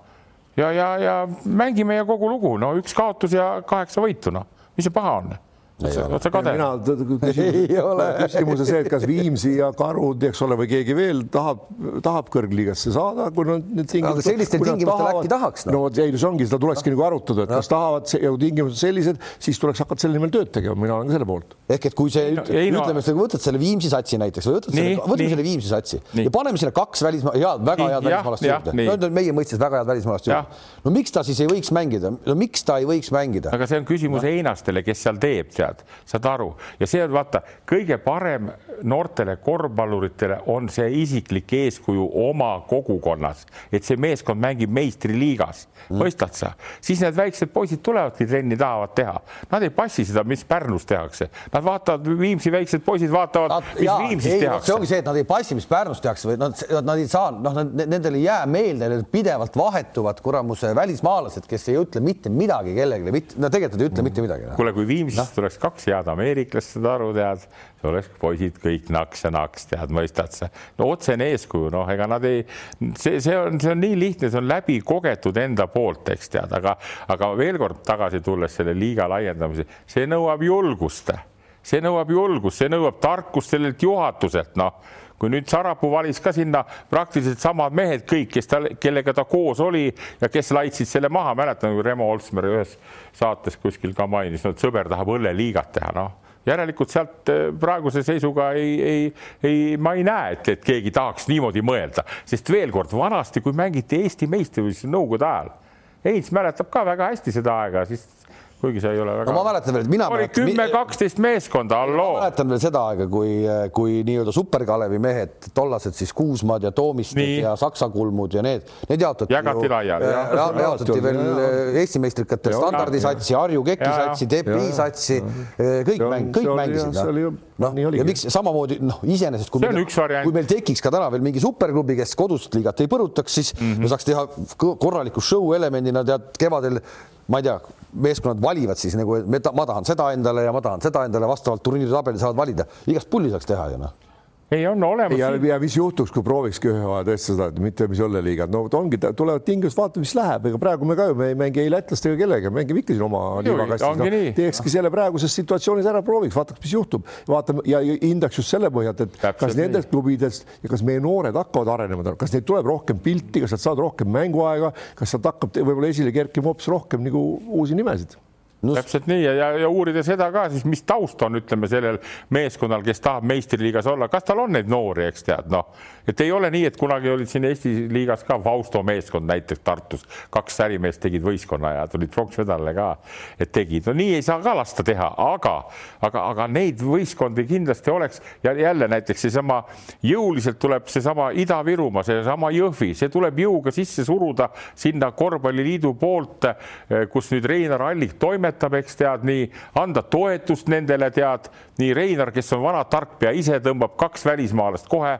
ja, ja, ja mängime ja kogu lugu, no üks kaotus ja kaheksa võitu, noh, mis see paha on? Oled sa kade? mina Ei ole. küsimus on see, et kas Viimsi ja Karud, eks ole, või keegi veel tahab, tahab kõrgliigasse saada, kui nad need tingimused. Aga sellistel tingimustel äkki tahaks, noh. no vot, ei, no see ongi, seda tulekski nagu arutada, et kas tahavad see- ja kui tingimused sellised, siis tuleks hakata selle nimel tööd tegema, mina olen ka selle poolt. ehk et kui see no- no- ütleme, sa võtad selle Viimsi satsi näiteks või võtad selle, võtame selle Viimsi satsi Nii. ja paneme sinna kaks välismaa, head, väga head välismaalast juurde. no need on meie mõistes väga head välismaalast juurde. no miks ta siis ei võiks mängida, no miks ta ei võiks mängida? aga see on küsimus einastele, kes seal teeb, tead, saad aru, ja see on vaata kõige parem noortele korvpalluritele on see isiklik eeskuju oma kogukonnas, et see meeskond mängib meistriliigas mm., mõistad sa, siis need väiksed poisid tulevadki trenni tahavad teha, nad ei passi seda, mis Pärnus tehakse, nad vaatavad Viimsi väiksed poisid vaatavad, mis jaa, Viimsis ei, see tehakse. ongi see, et nad ei passi, mis Pärnus tehakse või nad, nad ei saa, noh, nendel ei jää meelde, need pidevalt vahetuvad kuramuse välismaalased, kes ei ütle mitte midagi kellelegi, no tegelikult nad ei ütle mitte midagi. noh. kuule, kui Viimsist no. tuleks kaks head ameeriklast, saad aru, tead, oleks poisid kõik naks ja naks, tead, mõistad sa. no otsene eeskuju, noh, ega nad ei, see, see on, see on nii lihtne, see on läbi kogetud enda poolt, eks tead, aga, aga veel kord tagasi tulles selle liiga laiendamise, see nõuab julgust, see nõuab julgust, see nõuab tarkust sellelt juhatuselt, noh. Kui nüüd Sarapuu valis ka sinna praktiliselt samad mehed kõik, kes ta, kellega ta koos oli ja kes laitsid selle maha, mäletan, kui Remo Olsmer ühes saates kuskil ka mainis, no et sõber tahab õlleliigat teha, noh. Järelikult sealt eh, praeguse seisuga ei, ei, ei, ma ei näe, et, et keegi tahaks niimoodi mõelda, sest veel kord vanasti, kui mängiti Eesti meistrivõistlusi Nõukogude ajal, Heinz mäletab ka väga hästi seda aega, siis kuigi see ei ole väga no ma mäletan veel, et mina oli kümme, kaksteist meeskonda, ma halloo. mäletan veel seda aega, kui, kui nii-öelda superkalevi mehed, tollased siis Kuusmaad ja Toomisted Nii. ja Saksa kulmud ja need, need jaotati. Jagati laiali, jah. ja, jaotati veel äh, Eesti meistrikate standardisatsi, Harju Keki Ja, ja. satsi, satsi, kõik mäng, kõik mängisid. see oli ju- noh, ja miks samamoodi noh, iseenesest kui meil, kui meil tekiks ka täna veel mingi superklubi, kes kodust liigat ei põrutaks, siis mm Mhm. -hmm. me saaks teha korraliku show elemendina, tead kevadel ma ei tea, meeskonnad valivad siis nagu, et me ta, ma tahan seda endale ja ma tahan seda endale, vastavalt turniiritabeli saavad valida, igast pulli saaks teha ju noh. Ei, on olemas. ja, ja mis juhtuks, kui proovikski ühe hooaja tõesti seda, et mitte mis õlleliigad, no vot ongi, tulevad tingimused, vaatame, mis läheb, ega praegu me ka ju, me ei mängi ei lätlastega kellegagi, mängime ikka siin oma liivakastis no,. teekski selle praeguses situatsioonis ära, prooviks, vaataks, mis juhtub, vaatame ja hindaks just selle põhjalt, et Täpselt kas nendest klubidest ja kas meie noored hakkavad arenema, kas neid tuleb rohkem pilti, kas nad saavad rohkem mänguaega, kas sealt hakkab võib-olla esile kerkima hoopis rohkem nagu uusi nimesid täpselt nii. Ja, ja, ja uurida seda ka siis, mis taust on, ütleme sellel meeskonnal, kes tahab meistriliigas olla, kas tal on neid noori, eks tead, noh, et ei ole nii, et kunagi olid siin Eesti liigas ka Fausto meeskond näiteks Tartus, kaks ärimeest tegid võistkonna ja tulid pronksmedalile ka, et tegid, no nii ei saa ka lasta teha, aga, aga, aga neid võistkondi kindlasti oleks. Ja jälle näiteks seesama jõuliselt tuleb seesama Ida-Virumaa, seesama Jõhvi, see tuleb jõuga sisse suruda sinna korvpalliliidu poolt, kus nüüd Reinar Allik toimetab, eks tead, nii anda toetust nendele, tead, nii Reinar, kes on vana tarkpea, ise tõmbab kaks välismaalast kohe,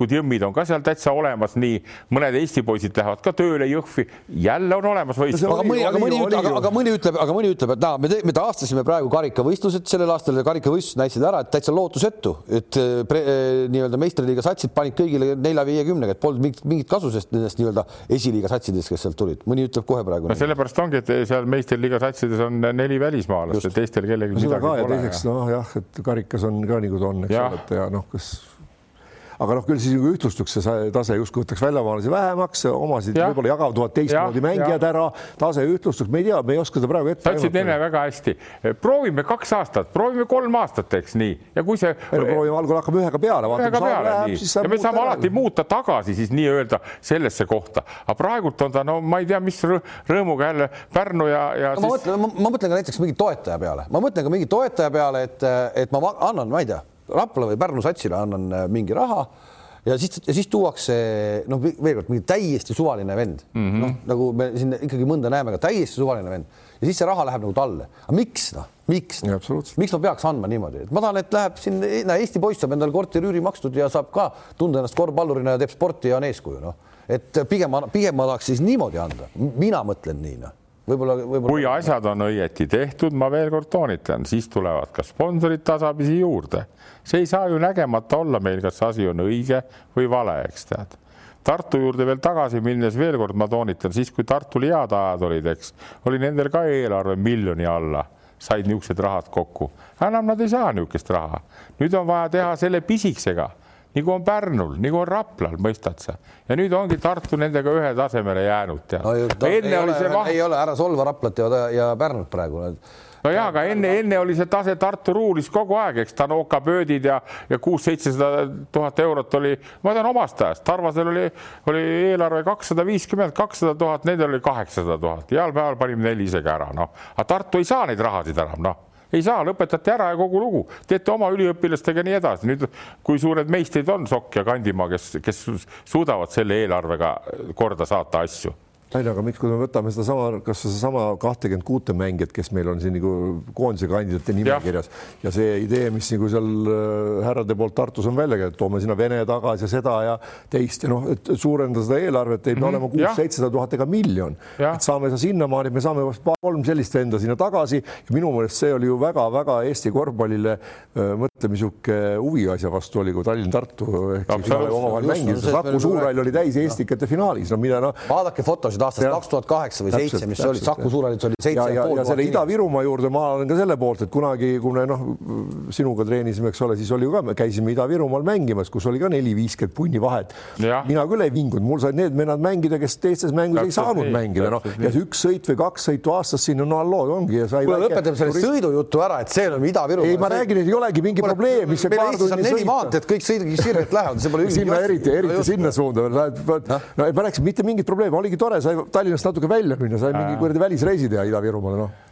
kohalikud jõmmid on ka seal täitsa olemas, nii mõned Eesti poisid lähevad ka tööle Jõhvi, jälle on olemas võistkond. aga mõni, aga mõni, aga, aga mõni ütleb, aga mõni ütleb, et naa, me, me taastasime praegu karikavõistlused sellel aastal ja karikavõistlused näitasid ära, et täitsa lootusetu, et pre- eh, nii-öelda meistriliiga satsid panid kõigile nelja-viiekümnega, et polnud mingit, mingit kasu sest nendest nii-öelda esiliiga satsidest, kes sealt tulid, mõni ütleb kohe praegu. no sellepärast ongi, et seal meistriliiga satsides on neli välismaalast teistel kellelgi seda midagi pole. teiseks noh, jah, et karikas on ka nagu ta on, eks ole, et ja noh, kas aga noh, küll siis nagu ühtlustuks see tase justkui võtaks väljamaalasi vähemaks, omasid Jah. võib-olla jagavad teistmoodi Jah, mängijad ära, tase ühtlustuks, me ei tea, me ei oska seda praegu ette sa ütlesid enne väga hästi, proovime kaks aastat, proovime kolm aastat, eks nii, ja kui see me proovime algul hakkame ühega peale, ühega vaatame, peale läheb, nii. siis ja saab me saame ära. alati muuta tagasi siis nii-öelda sellesse kohta, aga praegult on ta no ma ei tea, mis rõ- rõõmuga jälle Pärnu ja, ja ma siis mõtlen, ma mõtlen ka näiteks mingi toetaja peale, ma mõtlen ka mingi toetaja peale, et, et ma ma annan, ma ei tea, Rapla või Pärnu satsile annan äh, mingi raha ja siis, ja siis tuuakse noh, veel kord mingi täiesti suvaline vend mm, -hmm. noh, nagu me siin ikkagi mõnda näeme ka täiesti suvaline vend ja siis see raha läheb nagu talle. aga miks noh, miks absoluutselt. miks ma peaks andma niimoodi, et ma tahan, et läheb siin, näe, Eesti poiss saab endale korteri-üüri makstud ja saab ka tunda ennast korvpallurina ja teeb sporti ja on eeskuju, noh. et pigem, pigem ma tahaks siis niimoodi anda, mina mõtlen nii, noh võib-olla, võib-olla. kui asjad on õieti tehtud, ma veel kord toonitan, siis tulevad ka sponsorid tasapisi juurde. see ei saa ju nägemata olla meil, kas asi on õige või vale, eks tead. Tartu juurde veel tagasi minnes veel kord ma toonitan, siis kui Tartul head ajad olid, eks, oli nendel ka eelarve miljoni alla said niisugused rahad kokku. enam nad ei saa niisugust raha. nüüd on vaja teha selle pisikesega, nagu on Pärnul, nagu on Raplal, mõistad sa. ja nüüd ongi Tartu nendega ühe tasemele jäänud. No, ta, enne oli ole, see vahe. ei ole, ära solva Raplat ja, ja Pärnut praegu nojah, aga enne, enne oli see tase Tartu ruulis kogu aeg, eks Tanoka pöödid ja, ja kuus-seitsesada tuhat eurot oli, ma tean omast ajast, Tarvasel oli, oli eelarve kakssada viiskümmend, kakssada tuhat, nendel oli kaheksasada tuhat, heal päeval panime neil isegi ära, noh, aga Tartu ei saa neid rahasid enam, noh ei saa, lõpetate ära ja kogu lugu, teete oma üliõpilastega nii edasi. nüüd, kui suured meistrid on Sokk ja Kandimaa, kes, kes suudavad selle eelarvega korda saata asju ei no aga miks, kui me võtame sedasama, kas sedasama kahtekümmet kuute mängijat, kes meil on siin nagu koondise kandidaate nimekirjas ja. ja see idee, mis nagu seal äh, härrade poolt Tartus on välja käidud, toome sinna Vene tagasi ja seda ja teist ja noh, et suurendada seda eelarvet ei pea mm -hmm. olema kuus-seitsesada tuhat ega miljon, et saame seda sinnamaani, et me saame kolm sellist venda sinna tagasi ja minu meelest see oli ju väga-väga Eesti korvpallile äh, mõtleme niisugune huviasja vastu oli, kui Tallinn-Tartu ehk siis omavahel mängis, Saku Suurhall oli täis Eestikate finaalis, no mida noh. vaadake fotosid aastast aastast kaks tuhat kaheksa või seitse, mis täpselt, oli Saku Suurhallis oli seitse ja pool. ja selle Ida-Virumaa juurde ma olen ka selle poolt, et kunagi, kui me noh, sinuga treenisime, eks ole, siis oli ju ka, me käisime Ida-Virumaal mängimas, kus oli ka neli-viiskümmend punni vahet. mina küll ei vingunud, mul said need vennad mängida, kes teistes mängudes ei saanud nii, mängida, noh ja üks sõit või kaks sõitu aastas sinna no halloo ongi. kuule, lõpetame selle sõidujutu ära, et see on Ida-Virumaa. ei, ma räägin, et ei olegi mingi probleem, mis see paar tundi sõita. neli maanteed, kõik sõidagi sirgelt lähevad, see pole. sinna eriti, eriti sinna suunda. no ma rääkisin, mitte mingit probleemi, oligi tore, sai Tallinnast natuke välja minna, sai mingi kuradi välisreisi teha Ida-Virumaale, noh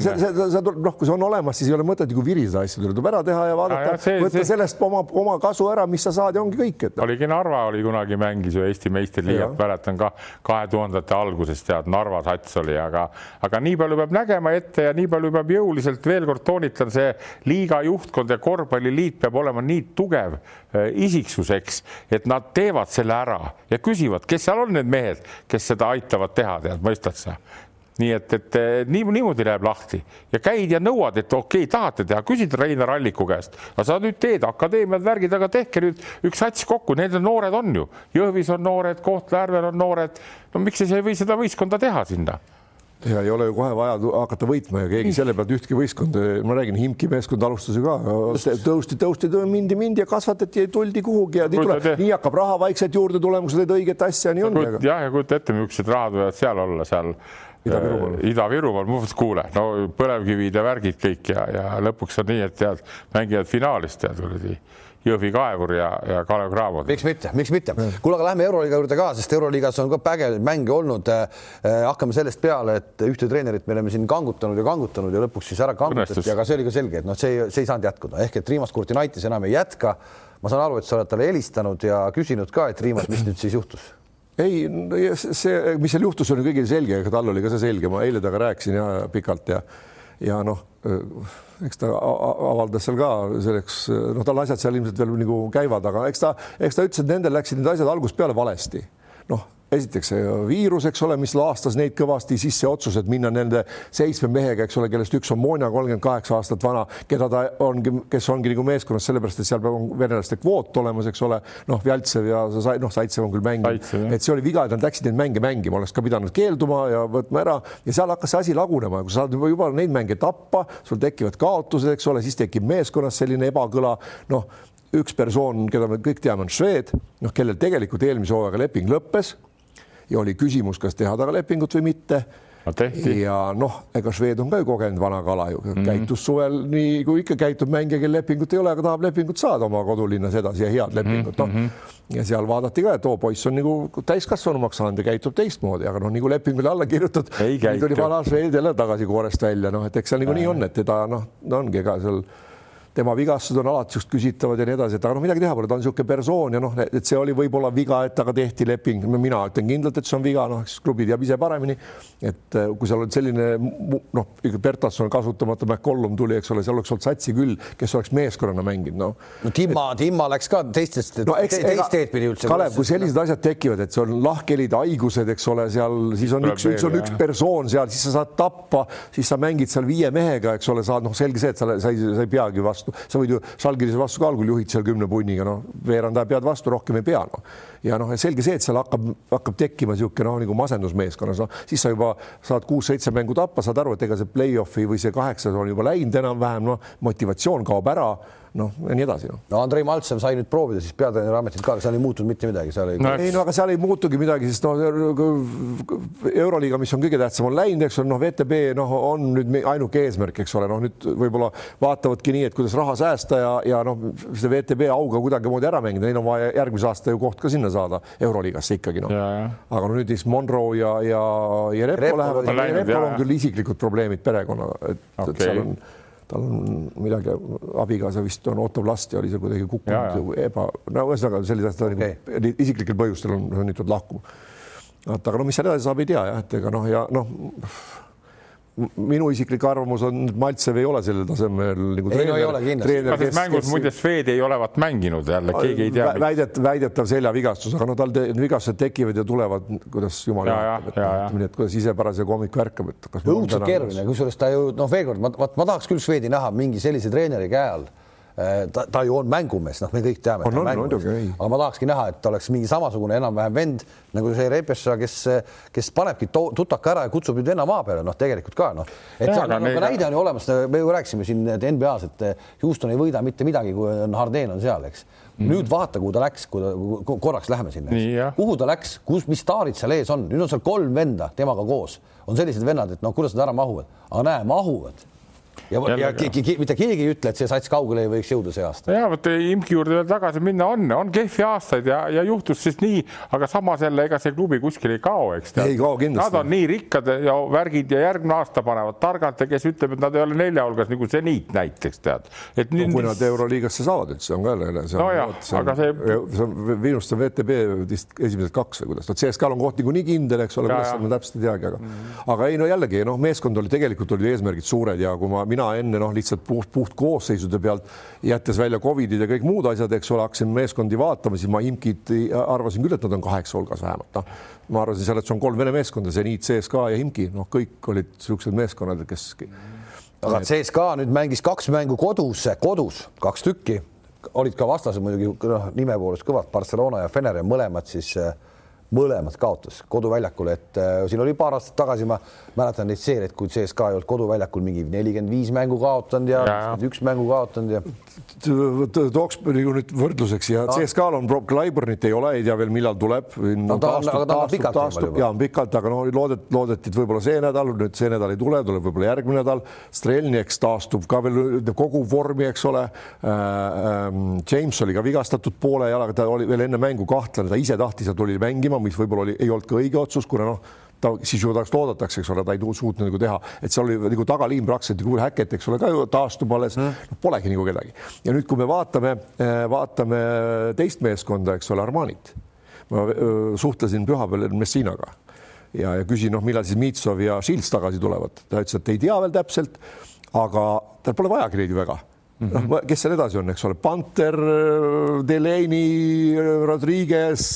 see, see, see, tuleb, noh, kui see on olemas, siis ei ole mõtet nagu viriseda asju, tuleb ära teha ja vaadata, võtta see... sellest oma, oma kasu ära, mis sa saad ja ongi kõik, et. oligi Narva oli kunagi mängis ju Eesti meistriliigat, mäletan ka kahe tuhandete alguses tead, Narva sats oli, aga, aga nii palju peab nägema ette ja nii palju peab jõuliselt veel kord toonitan, see liiga juhtkond ja korvpalliliit peab olema nii tugev äh, isiksus, eks, et nad teevad selle ära ja küsivad, kes seal on need mehed, kes seda aitavad teha, tead, mõistad sa nii et, et nii, niimoodi läheb lahti. Ja käid ja nõuad, et okei okay,, tahate teha, küsid Reinar Alliku käest, aga sa nüüd teed akadeemiad, värgid, aga tehke nüüd üks sats kokku, need noored on ju, Jõhvis on noored, Kohtla-Järvel on noored. no miks ei või seda võistkonda teha sinna? ja ei ole ju kohe vaja hakata võitma ja keegi selle pealt ühtki võistkonda, ma räägin, Himki meeskond alustas ju ka, tõusti, tõusti, mindi, mindi ja kasvatati tuldi kuhugi ja nii, tuleb, nii hakkab raha vaikselt juurde tulema, kui sa teed õiget asja, nii ongi. jah, ja kujuta ette, millised rahad võivad seal olla, seal Ida-Virumaal äh,. Ida-Virumaal, ma mõtlesin, kuule, no põlevkivid ja värgid kõik ja, ja lõpuks on nii, et tead, mängivad finaalis tead kuradi Jõhvi Kaevur ja, ja Kalev Cramo. miks mitte, miks mitte. kuule, aga lähme Euroliiga juurde ka, sest Euroliigas on ka pägevaid mänge olnud äh,. hakkame sellest peale, et ühte treenerit me oleme siin kangutanud ja kangutanud ja lõpuks siis ära kangutati, aga see oli ka selge, et noh, see, see ei saanud jätkuda ehk et Rimas Kurtinaitis enam ei jätka. ma saan aru, et sa oled talle helistanud ja küsinud ka, et Rimas, mis nüüd siis juhtus ei, see, mis seal juhtus, oli kõigile selge, ega tal oli ka see selge, ma eile temaga rääkisin ja pikalt ja ja noh, eks ta avaldas seal ka selleks, noh, tal asjad seal ilmselt veel nagu käivad, aga eks ta, eks ta ütles, et nendel läksid need asjad algusest peale valesti. noh esiteks see viirus, eks ole, mis laastas neid kõvasti, siis see otsus, et minna nende seitsme mehega, eks ole, kellest üks on Moona, kolmkümmend kaheksa aastat vana, keda ta ongi, kes ongi nagu meeskonnas, sellepärast et seal peab venelaste kvoot olemas, eks ole, noh, Vjaltsev ja noh, Saitsev on küll mänginud, et see oli viga, et nad läksid neid mänge mängima, oleks ka pidanud keelduma ja võtma ära. Ja seal hakkas see asi lagunema, kui sa saad juba, juba neid mänge tappa, sul tekivad kaotused, eks ole, siis tekib meeskonnas selline ebakõla, noh üks persoon, keda me kõik teame, on Šved, noh, kellel tegelikult eelmise hooajaga leping lõppes ja oli küsimus, kas teha taga lepingut või mitte ja noh, ega Šved on ka ju kogenud vana kala ju mm, -hmm. käitus suvel nii kui ikka käitub mängija, kel lepingut ei ole, aga tahab lepingut saada oma kodulinnas edasi ja head lepingut mm, -hmm. noh. Mhm. ja seal vaadati ka, et oo poiss on nagu täiskasvanumaks saanud ja käitub teistmoodi, aga noh, nagu lepingule alla kirjutatud, tuli vana Šved jälle tagasi koorest välja, noh, et eks seal niikuinii on, et teda noh, ongi ega seal tema vigastused on alati just küsitavad ja nii edasi, et aga noh, midagi teha pole, ta on niisugune persoon ja noh, et see oli võib-olla viga, et temaga tehti leping, mina ütlen kindlalt, et see on viga, noh, siis klubi teab ise paremini. et äh, kui seal on selline noh, Bertasson kasutamata, McCollum tuli, eks ole, seal oleks olnud satsi küll, kes oleks meeskonnana mänginud, noh. no Timma et..., Timma läks ka teistest no, eks, te, teist teed pidi üldse. Kalev, kui sellised asjad tekivad, et see on lahkhelid, haigused, eks ole, seal siis on üks, üks on üks persoon seal, siis sa saad tappa, siis sa mängid seal viie mehega, eks ole, saad noh, selge see, et sa, sa ei, sa ei peagi vastu vastu, sa võid ju Žalgirise vastu ka algul juhid seal kümne punniga, noh, veerand aja pead vastu, rohkem ei pea, noh. ja noh, selge see, et seal hakkab, hakkab tekkima niisugune noh, nagu masendus meeskonnas, noh, siis sa juba saad kuus-seitse mängu tappa, saad aru, et ega see play-off'i või see kaheksas on juba läinud enam-vähem, noh, motivatsioon kaob ära noh, ja nii edasi no.. no Andrei Maltsev sai nüüd proovida siis peatreeneri ametit ka, aga seal ei muutunud mitte midagi, seal ei no,. ei no aga seal ei muutugi midagi, sest noh, euroliiga, mis on kõige tähtsam, on läinud, eks ole, noh, VTB noh, on nüüd ainuke eesmärk, eks ole, noh, nüüd võib-olla vaatavadki nii, et kuidas raha säästa ja, ja noh, see VTB auga kuidagimoodi ära mängida, neil on vaja järgmise aasta ju koht ka sinna saada euroliigasse ikkagi noh. aga no nüüd siis Monroe ja, ja, ja Repo lähevad, Repol on küll isiklikud probleemid perekonnaga, et okay., et seal on tal on midagi, abikaasa vist on Otto Vlast ja oli seal kuidagi kukkunud eba, no ühesõnaga sellised asjad okay. nagu isiklikel põhjustel on sunnitud lahkuma. vaata, aga no mis seal edasi saab, ei tea jah, et ega noh, ja noh minu isiklik arvamus on, et Maltsev ei ole sellel tasemel nagu ei, treener, no ei ole kindlasti. mängus muide Swed ei olevat mänginud jälle, keegi ei tea. väidet, väidetav seljavigastus, aga no tal vigastused tekivad ja tulevad, kuidas jumal juhatab, et kuidas ise parasjagu hommikul ärkab, et kas. õudselt keeruline, kusjuures ta ju noh, veel kord ma, ma, ma tahaks küll Swedi näha mingi sellise treeneri käe all ta, ta ju on mängumees, noh, me kõik teame. aga ma tahakski näha, et oleks mingi samasugune enam-vähem vend nagu see Repessa, kes, kes panebki tutaka ära ja kutsub nüüd venna maa peale, noh, tegelikult ka noh, et ja, aga nagu, näide on ju olemas, me ju rääkisime siin NBA-s, et Houston ei võida mitte midagi, kui on Harden on seal, eks. Mm. nüüd vaata, kuhu ta läks, kui ta korraks läheme sinna, kuhu ta läks, kus, mis staarid seal ees on, nüüd on seal kolm venda temaga koos, on sellised vennad, et noh, kuidas nad ära mahuvad, aga näe, mahuvad ja, ja ke, mitte keegi ei ütle, et see sats kaugele ei võiks jõuda see aasta. ja vot imki juurde veel tagasi minna on, on kehvi aastaid ja, ja juhtus siis nii, aga samas jälle ega see klubi kuskil ei kao, eks. ei kao kindlasti. Nad on nii rikkad ja värgid ja järgmine aasta panevad targalt ja kes ütleb, et nad ei ole nelja hulgas nagu seniit näiteks tead. et no, kui nad euroliigasse saavad, et see on ka jälle. nojah, aga see. see on on VTB vist esimesed kaks või kuidas, vot CSKA-l on koht niikuinii kindel, eks ole, kuidas ma täpselt ei teagi, aga mm, -hmm. aga ei no jällegi noh, meeskond oli tegelikult olid eesmärgid suured ja kui ma, mina enne noh, lihtsalt puht, puht koosseisude pealt, jättes välja Covidid ja kõik muud asjad, eks ole, hakkasin meeskondi vaatama, siis ma imkid arvasin küll, et nad on kaheksa hulgas vähemalt, noh. ma arvasin seal, et see on kolm Vene meeskonda, Zeniit, CSKA ja Imki, noh, kõik olid niisugused meeskonnad, kes. aga CSKA nüüd mängis kaks mängu kodus, kodus kaks tükki, olid ka vastased muidugi noh, nime poolest kõvad, Barcelona ja Fener ja mõlemad siis äh, mõlemad kaotas koduväljakul, et äh, siin oli paar aastat tagasi, ma mäletan neid seeriaid, kui CSKA ei olnud koduväljakul mingi nelikümmend viis mängu kaotanud ja, ja üks mängu kaotanud ja. tooks nagu nüüd võrdluseks ja no. CSKA-l on Clyburnit ei ole, ei tea veel, millal tuleb no,. Ja on pikalt, aga no loodet, loodeti, et võib-olla see nädal, nüüd see nädal ei tule, tuleb võib-olla järgmine nädal. Strelnieks taastub ka veel kogu vormi, eks ole äh,. Ähm, James oli ka vigastatud poole jalaga, ta oli veel enne mängu kahtlane, ta ise tahtis ja tuli mängima mis võib-olla oli, ei olnud ka õige otsus, kuna noh, ta siis ju tast oodatakse, eks ole, ta ei suutnud nagu teha, et seal oli nagu tagaliin praktiliselt nagu häket, eks ole, ka ju taastub alles mm., noh, polegi nagu kedagi. ja nüüd, kui me vaatame, eh, vaatame teist meeskonda, eks ole, Armanit. ma eh, suhtlesin pühapäeval Messinaga ja, ja küsin, noh, millal siis Mitsov ja Shields tagasi tulevad. ta ütles, et ei tea veel täpselt, aga tal pole vajagi neid ju väga noh, kes seal edasi on, eks ole, Panter, Delaney, Rodriguez,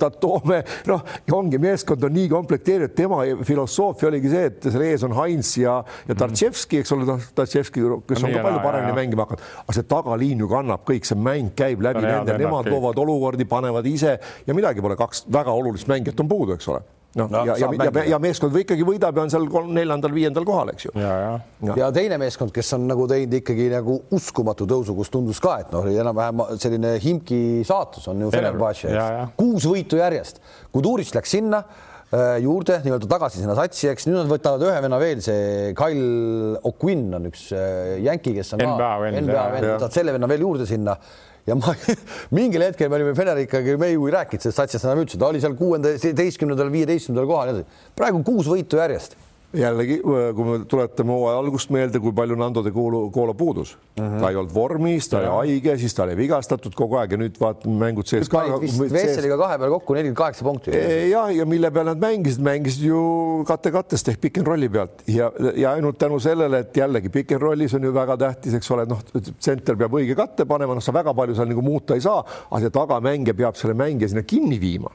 Tatome, noh, ongi meeskond on nii komplekteeritud, tema filosoofia oligi see, et seal ees on Heinz ja, ja Tartševski, eks ole, noh, Tartševski, kes on ka palju paremini mängima hakanud, aga see tagaliin ju kannab kõik, see mäng käib läbi nende, nemad loovad olukordi, panevad ise ja midagi pole, kaks väga olulist mängijat on puudu, eks ole noh no, ja, ja, ja, ja meeskond või ikkagi võidab ja on seal neljandal-viiendal kohal, eks ju. Ja, ja. Ja. ja teine meeskond, kes on nagu teinud ikkagi nagu uskumatu tõusu, kus tundus ka, et noh, oli enam-vähem selline Himki saatus on ju Fenerbahce, kuus võitu järjest. Kudurist läks sinna äh, juurde nii-öelda tagasi sinna satsi, eks nüüd nad võtavad ühe venna veel, see Kyle O'Quinn on üks äh, jänki, kes on NBA vend, võtavad selle venna veel juurde sinna ja ma mingil hetkel me olime Fenericaga, me ju ei rääkinud sellest satsist enam üldse, ta oli seal kuueteistkümnendal, viieteistkümnendal kohal. praegu kuus võitu järjest jällegi, kui me tuletame hooaja algust meelde, kui palju Nando de Colo puudus mm, -hmm. ta ei olnud vormis, ta oli haige, siis ta oli vigastatud kogu aeg ja nüüd vaatame mängud sees. Vesseliga kahe peale kokku nelikümmend kaheksa punkti. jah, ja mille peal nad mängisid, mängisid ju kate-kattest ehk pick n rolli pealt ja, ja ainult tänu sellele, et jällegi pick n rollis on ju väga tähtis, eks ole, noh, tsenter peab õige katte panema, noh, sa väga palju seal nagu muuta ei saa, aga see tagamängija peab selle mängija sinna kinni viima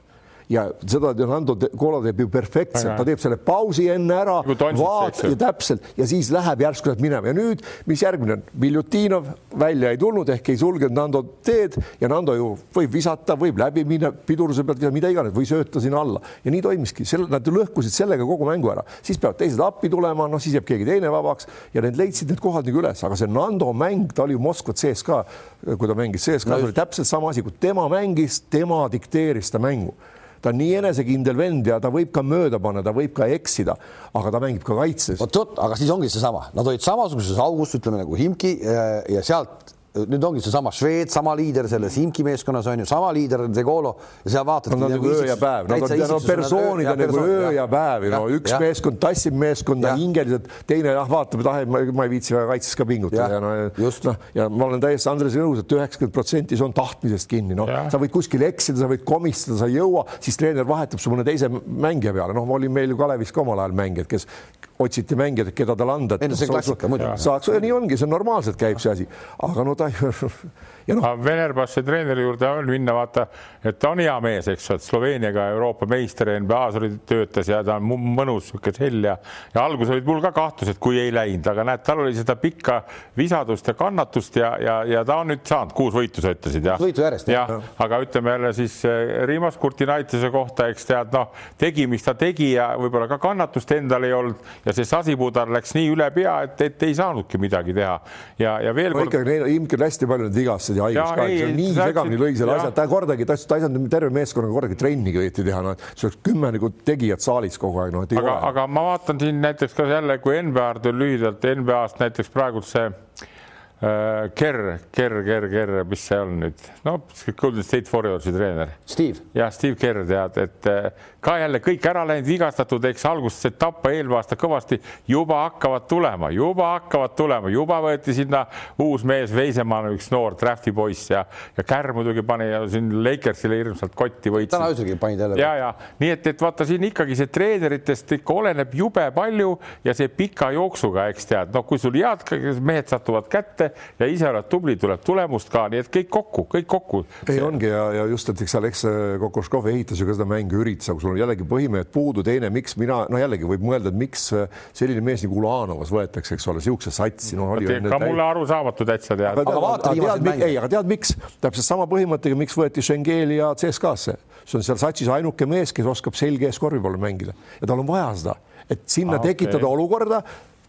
ja seda Nando Colo teeb ju perfektselt, ta teeb selle pausi enne ära, vaata ja täpselt. Ja siis läheb järsku minema. Ja nüüd, mis järgmine on, Viljutinov välja ei tulnud ehk ei sulgenud Nando teed. Ja Nando ju võib visata, võib läbi minna pidurduse pealt, mida iganes või sööta sinna alla. Ja nii toimiski, selle, nad lõhkusid sellega kogu mängu ära, siis peavad teised appi tulema, noh siis jääb keegi teine vabaks. Ja need leidsid need kohad nagu üles, aga see Nando mäng, ta oli ju Moskva CSKA, kui ta mängis CSKA-s no, oli täpselt sama asi, kui tema mängis, tema dikteeris seda mängu ta on nii enesekindel vend ja ta võib ka mööda panna, ta võib ka eksida, aga ta mängib ka kaitses. vot, vot, aga siis ongi seesama, nad olid samasuguses augus, ütleme nagu Himki ja, ja sealt nüüd ongi seesama Šveits, sama liider selles Imki meeskonnas on ju, sama liider Zegolo. Ja seal vaatad. Nad on nagu öö ja päev, nad on no, persoonid on nagu öö ja päev, no üks ja. meeskond tassib meeskonda hingeliselt, teine jah, vaatab, et ah, ma, ma ei viitsi väga kaitses ka pingutada ja, ja no noh, ja ma olen täiesti Andresega nõus, et üheksakümmend protsenti see on tahtmisest kinni, noh, sa võid kuskil eksida, sa võid komistada, sa ei jõua, siis treener vahetab su mõne teise mängija peale, noh, oli meil ju Kalevis ka omal ajal mängijad, kes otsiti mängijaid, keda talle anda. ei no see klassika muidugi. saaks, nii ongi, see on normaalselt käib see asi, aga no ta ja noh. Venerbassi treeneri juurde on minna, vaata, et ta on hea mees, eks et Sloveeniaga Euroopa meister NBA-s oli, töötas ja ta on mõnus, niisugune hell ja, ja alguses olid mul ka kahtlused, kui ei läinud, aga näed, tal oli seda pikka visadust ja kannatust ja, ja, ja ta on nüüd saanud kuus võitu, sa ütlesid jah? võitu järjest. jah ja,, aga ütleme jälle siis eh, Rimas Kurtinaitise kohta, eks tead, noh, tegi, mis ta tegi ja võib-olla ka kannatust endal ei olnud ja see sasipudar läks nii üle pea, et, et ei saanudki midagi teha ja, ja veel no, kord. ikkagi neil ilmselt hästi palju neid vigastusi ja haigus ka, nii segamini lõi selle asja, ta kordagi, ta ei saanud terve meeskonnaga kordagi trennigi õieti teha, noh, see oleks kümme nagu tegijat saalis kogu aeg, noh, et ei aga, ole. aga ma vaatan siin näiteks ka jälle, kui NBA-d lühidalt NBA-st näiteks praegult see Kerr, Kerr, Kerr, Kerr, mis see on nüüd, no Golden State Warriorsi treener. Steve. jah, Steve Kerr tead, et äh, ka jälle kõik ära läinud, vigastatud, eks alguses see tappa eelmine aasta kõvasti, juba hakkavad tulema, juba hakkavad tulema, juba võeti sinna uus mees Veisemann, üks noor drafti poiss ja, ja Kerr muidugi pani siin Lakersile hirmsalt kotti võitsid. täna ööselgi panid jälle. ja, ja nii et, et vaata siin ikkagi see treeneritest ikka oleneb jube palju ja see pika jooksuga, eks tead, noh, kui sul head mehed satuvad kätte ja ise oled tubli, tuleb tulemust ka, nii et kõik kokku, kõik kokku. ei ongi ja, ja just, et eks Alex Kokoškov ehitas ju ka seda mängu, üritas, aga sul on jällegi põhimehed puudu, teine, miks mina, no jällegi võib mõelda, et miks selline mees nagu Ulanovas võetakse, eks ole, siukse satsi, no oli. ka mulle arusaamatu täitsa tead. aga vaata viimaseid mänge. ei, aga tead, miks täpselt sama põhimõttega, miks võeti Schengeli ja CSKA-sse, see on seal satsis ainuke mees, kes oskab selge ees korvi peal mängida ja tal on vaja seda et sinna ah, tekitada okay. olukorda,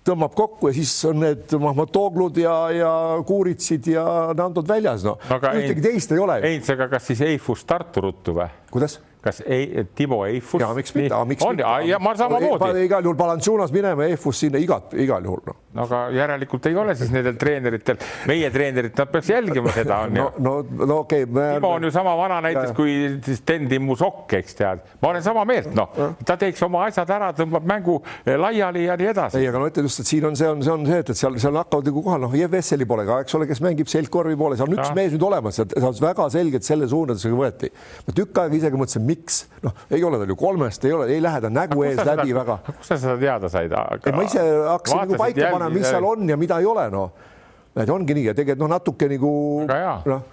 tõmbab kokku ja siis on need Mahmatoglud ja, ja Kuuritsid ja Nandod väljas, no ühtegi teist ei ole. Heinz, aga kas siis Eifus Tartu ruttu või? kuidas? Kas ei, Timo Eifus? ja miks mitte, miks on, mitte. ja ma samamoodi. igal juhul Balanchunas minema, Eifus sinna igat, igal juhul noh. no aga järelikult ei ole siis nendel treeneritel, meie treenerid, nad peaks jälgima seda on ju. no, no, no okei okay,. Timo on ju sama vana näiteks kui siis Sten-Timmu Sokk, eks tead, ma olen sama meelt, noh, ta teeks oma asjad ära, tõmbab mängu eh, laiali ja nii edasi. ei, aga ma ütlen just, et siin on, see on, see on see, et, et seal, seal hakkavad nagu kohal, noh, Jev Vesseli pole ka, eks ole, kes mängib selgkorvi poole, seal on üks ja. mees nüüd olemas, sealt väga selgelt selle suunadusega võeti. ma tükk aega isegi mõtlesin, miks, noh ei ole tal ju kolmest, ei ole, ei lähe ta nägu ees läbi seda, väga. kust sa seda teada said? ma ise hakkasin nagu paika panema, mis seal on ja mida ei ole, noh. et ongi nii ja tegelikult noh, natuke nagu noh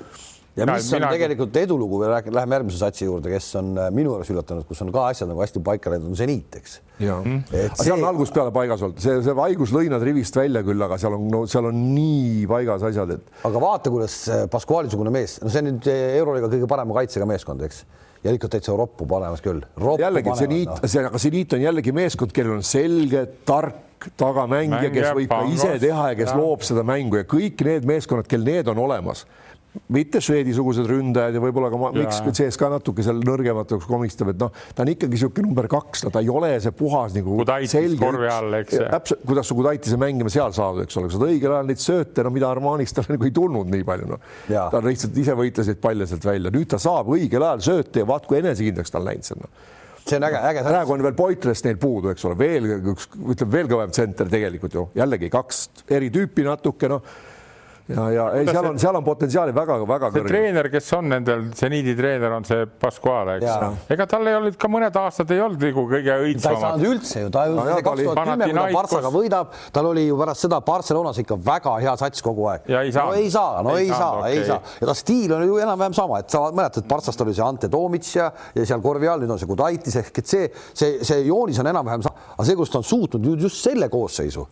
ja mis ja, on mina... tegelikult edulugu, läheme järgmise satsi juurde, kes on äh, minu juures üllatunud, kus on ka asjad nagu hästi paika läinud, on seniit, eks. ja mm., aga see on algusest peale paigas olnud, see, see haigus lõi nad rivist välja küll, aga seal on no,, seal on nii paigas asjad, et. aga vaata, kuidas äh, Pascuali-sugune mees, no see on nüüd äh, euroliiga kõige parema kaitsega meeskond, eks ja ikka täitsa roppu panemas küll. jällegi seniit no., see, aga seniit on jällegi meeskond, kellel on selge, tark tagamängija, kes võib ka ise teha ja kes ja. loob seda mängu ja kõik need meeskonnad, kel need on olemas mitte Šveidi-sugused ründajad ja võib-olla ka miks CSKA natuke seal nõrgematuks komistab, et noh, ta on ikkagi niisugune number kaks, no ta ei ole see puhas nagu selge. täpselt, kuidas sa Kudaitise mängima seal saad, eks ole, sa saad õigel ajal neid sööte, no mida Armanist tal nagu ei tulnud nii palju, noh. ta lihtsalt ise võitles neid palle sealt välja, nüüd ta saab õigel ajal sööte ja vaat kui enesekindlaks tal läinud see on no see on äge, äge. praegu on veel Poitrest neil puudu, eks ole, veel üks, ütleme veel kõvem tsenter tegelikult ju jällegi kaks eri tüüpi natuke noh ja, ja ei, seal on, seal on potentsiaali väga-väga see treener, kes on nendel seniidi treener, on see Pasquale, eks. ega tal ei olnud ka mõned aastad ei olnud nagu kõige õitsvamad. ta ei saanud üldse ju, ta ju kaks tuhat kümme, kui ta Partsaga võidab, tal oli ju pärast seda Barcelonas ikka väga hea sats kogu aeg. no ei saa, no ei, ei saa, okay. ei saa ja ta stiil on ju enam-vähem sama, et sa mäletad, Partsast oli see Ante Toomits ja, ja seal korvi all nüüd on see Gudaitis ehk et see, see, see joonis on enam-vähem sama, aga see, kus ta on suutnud just selle koosseisu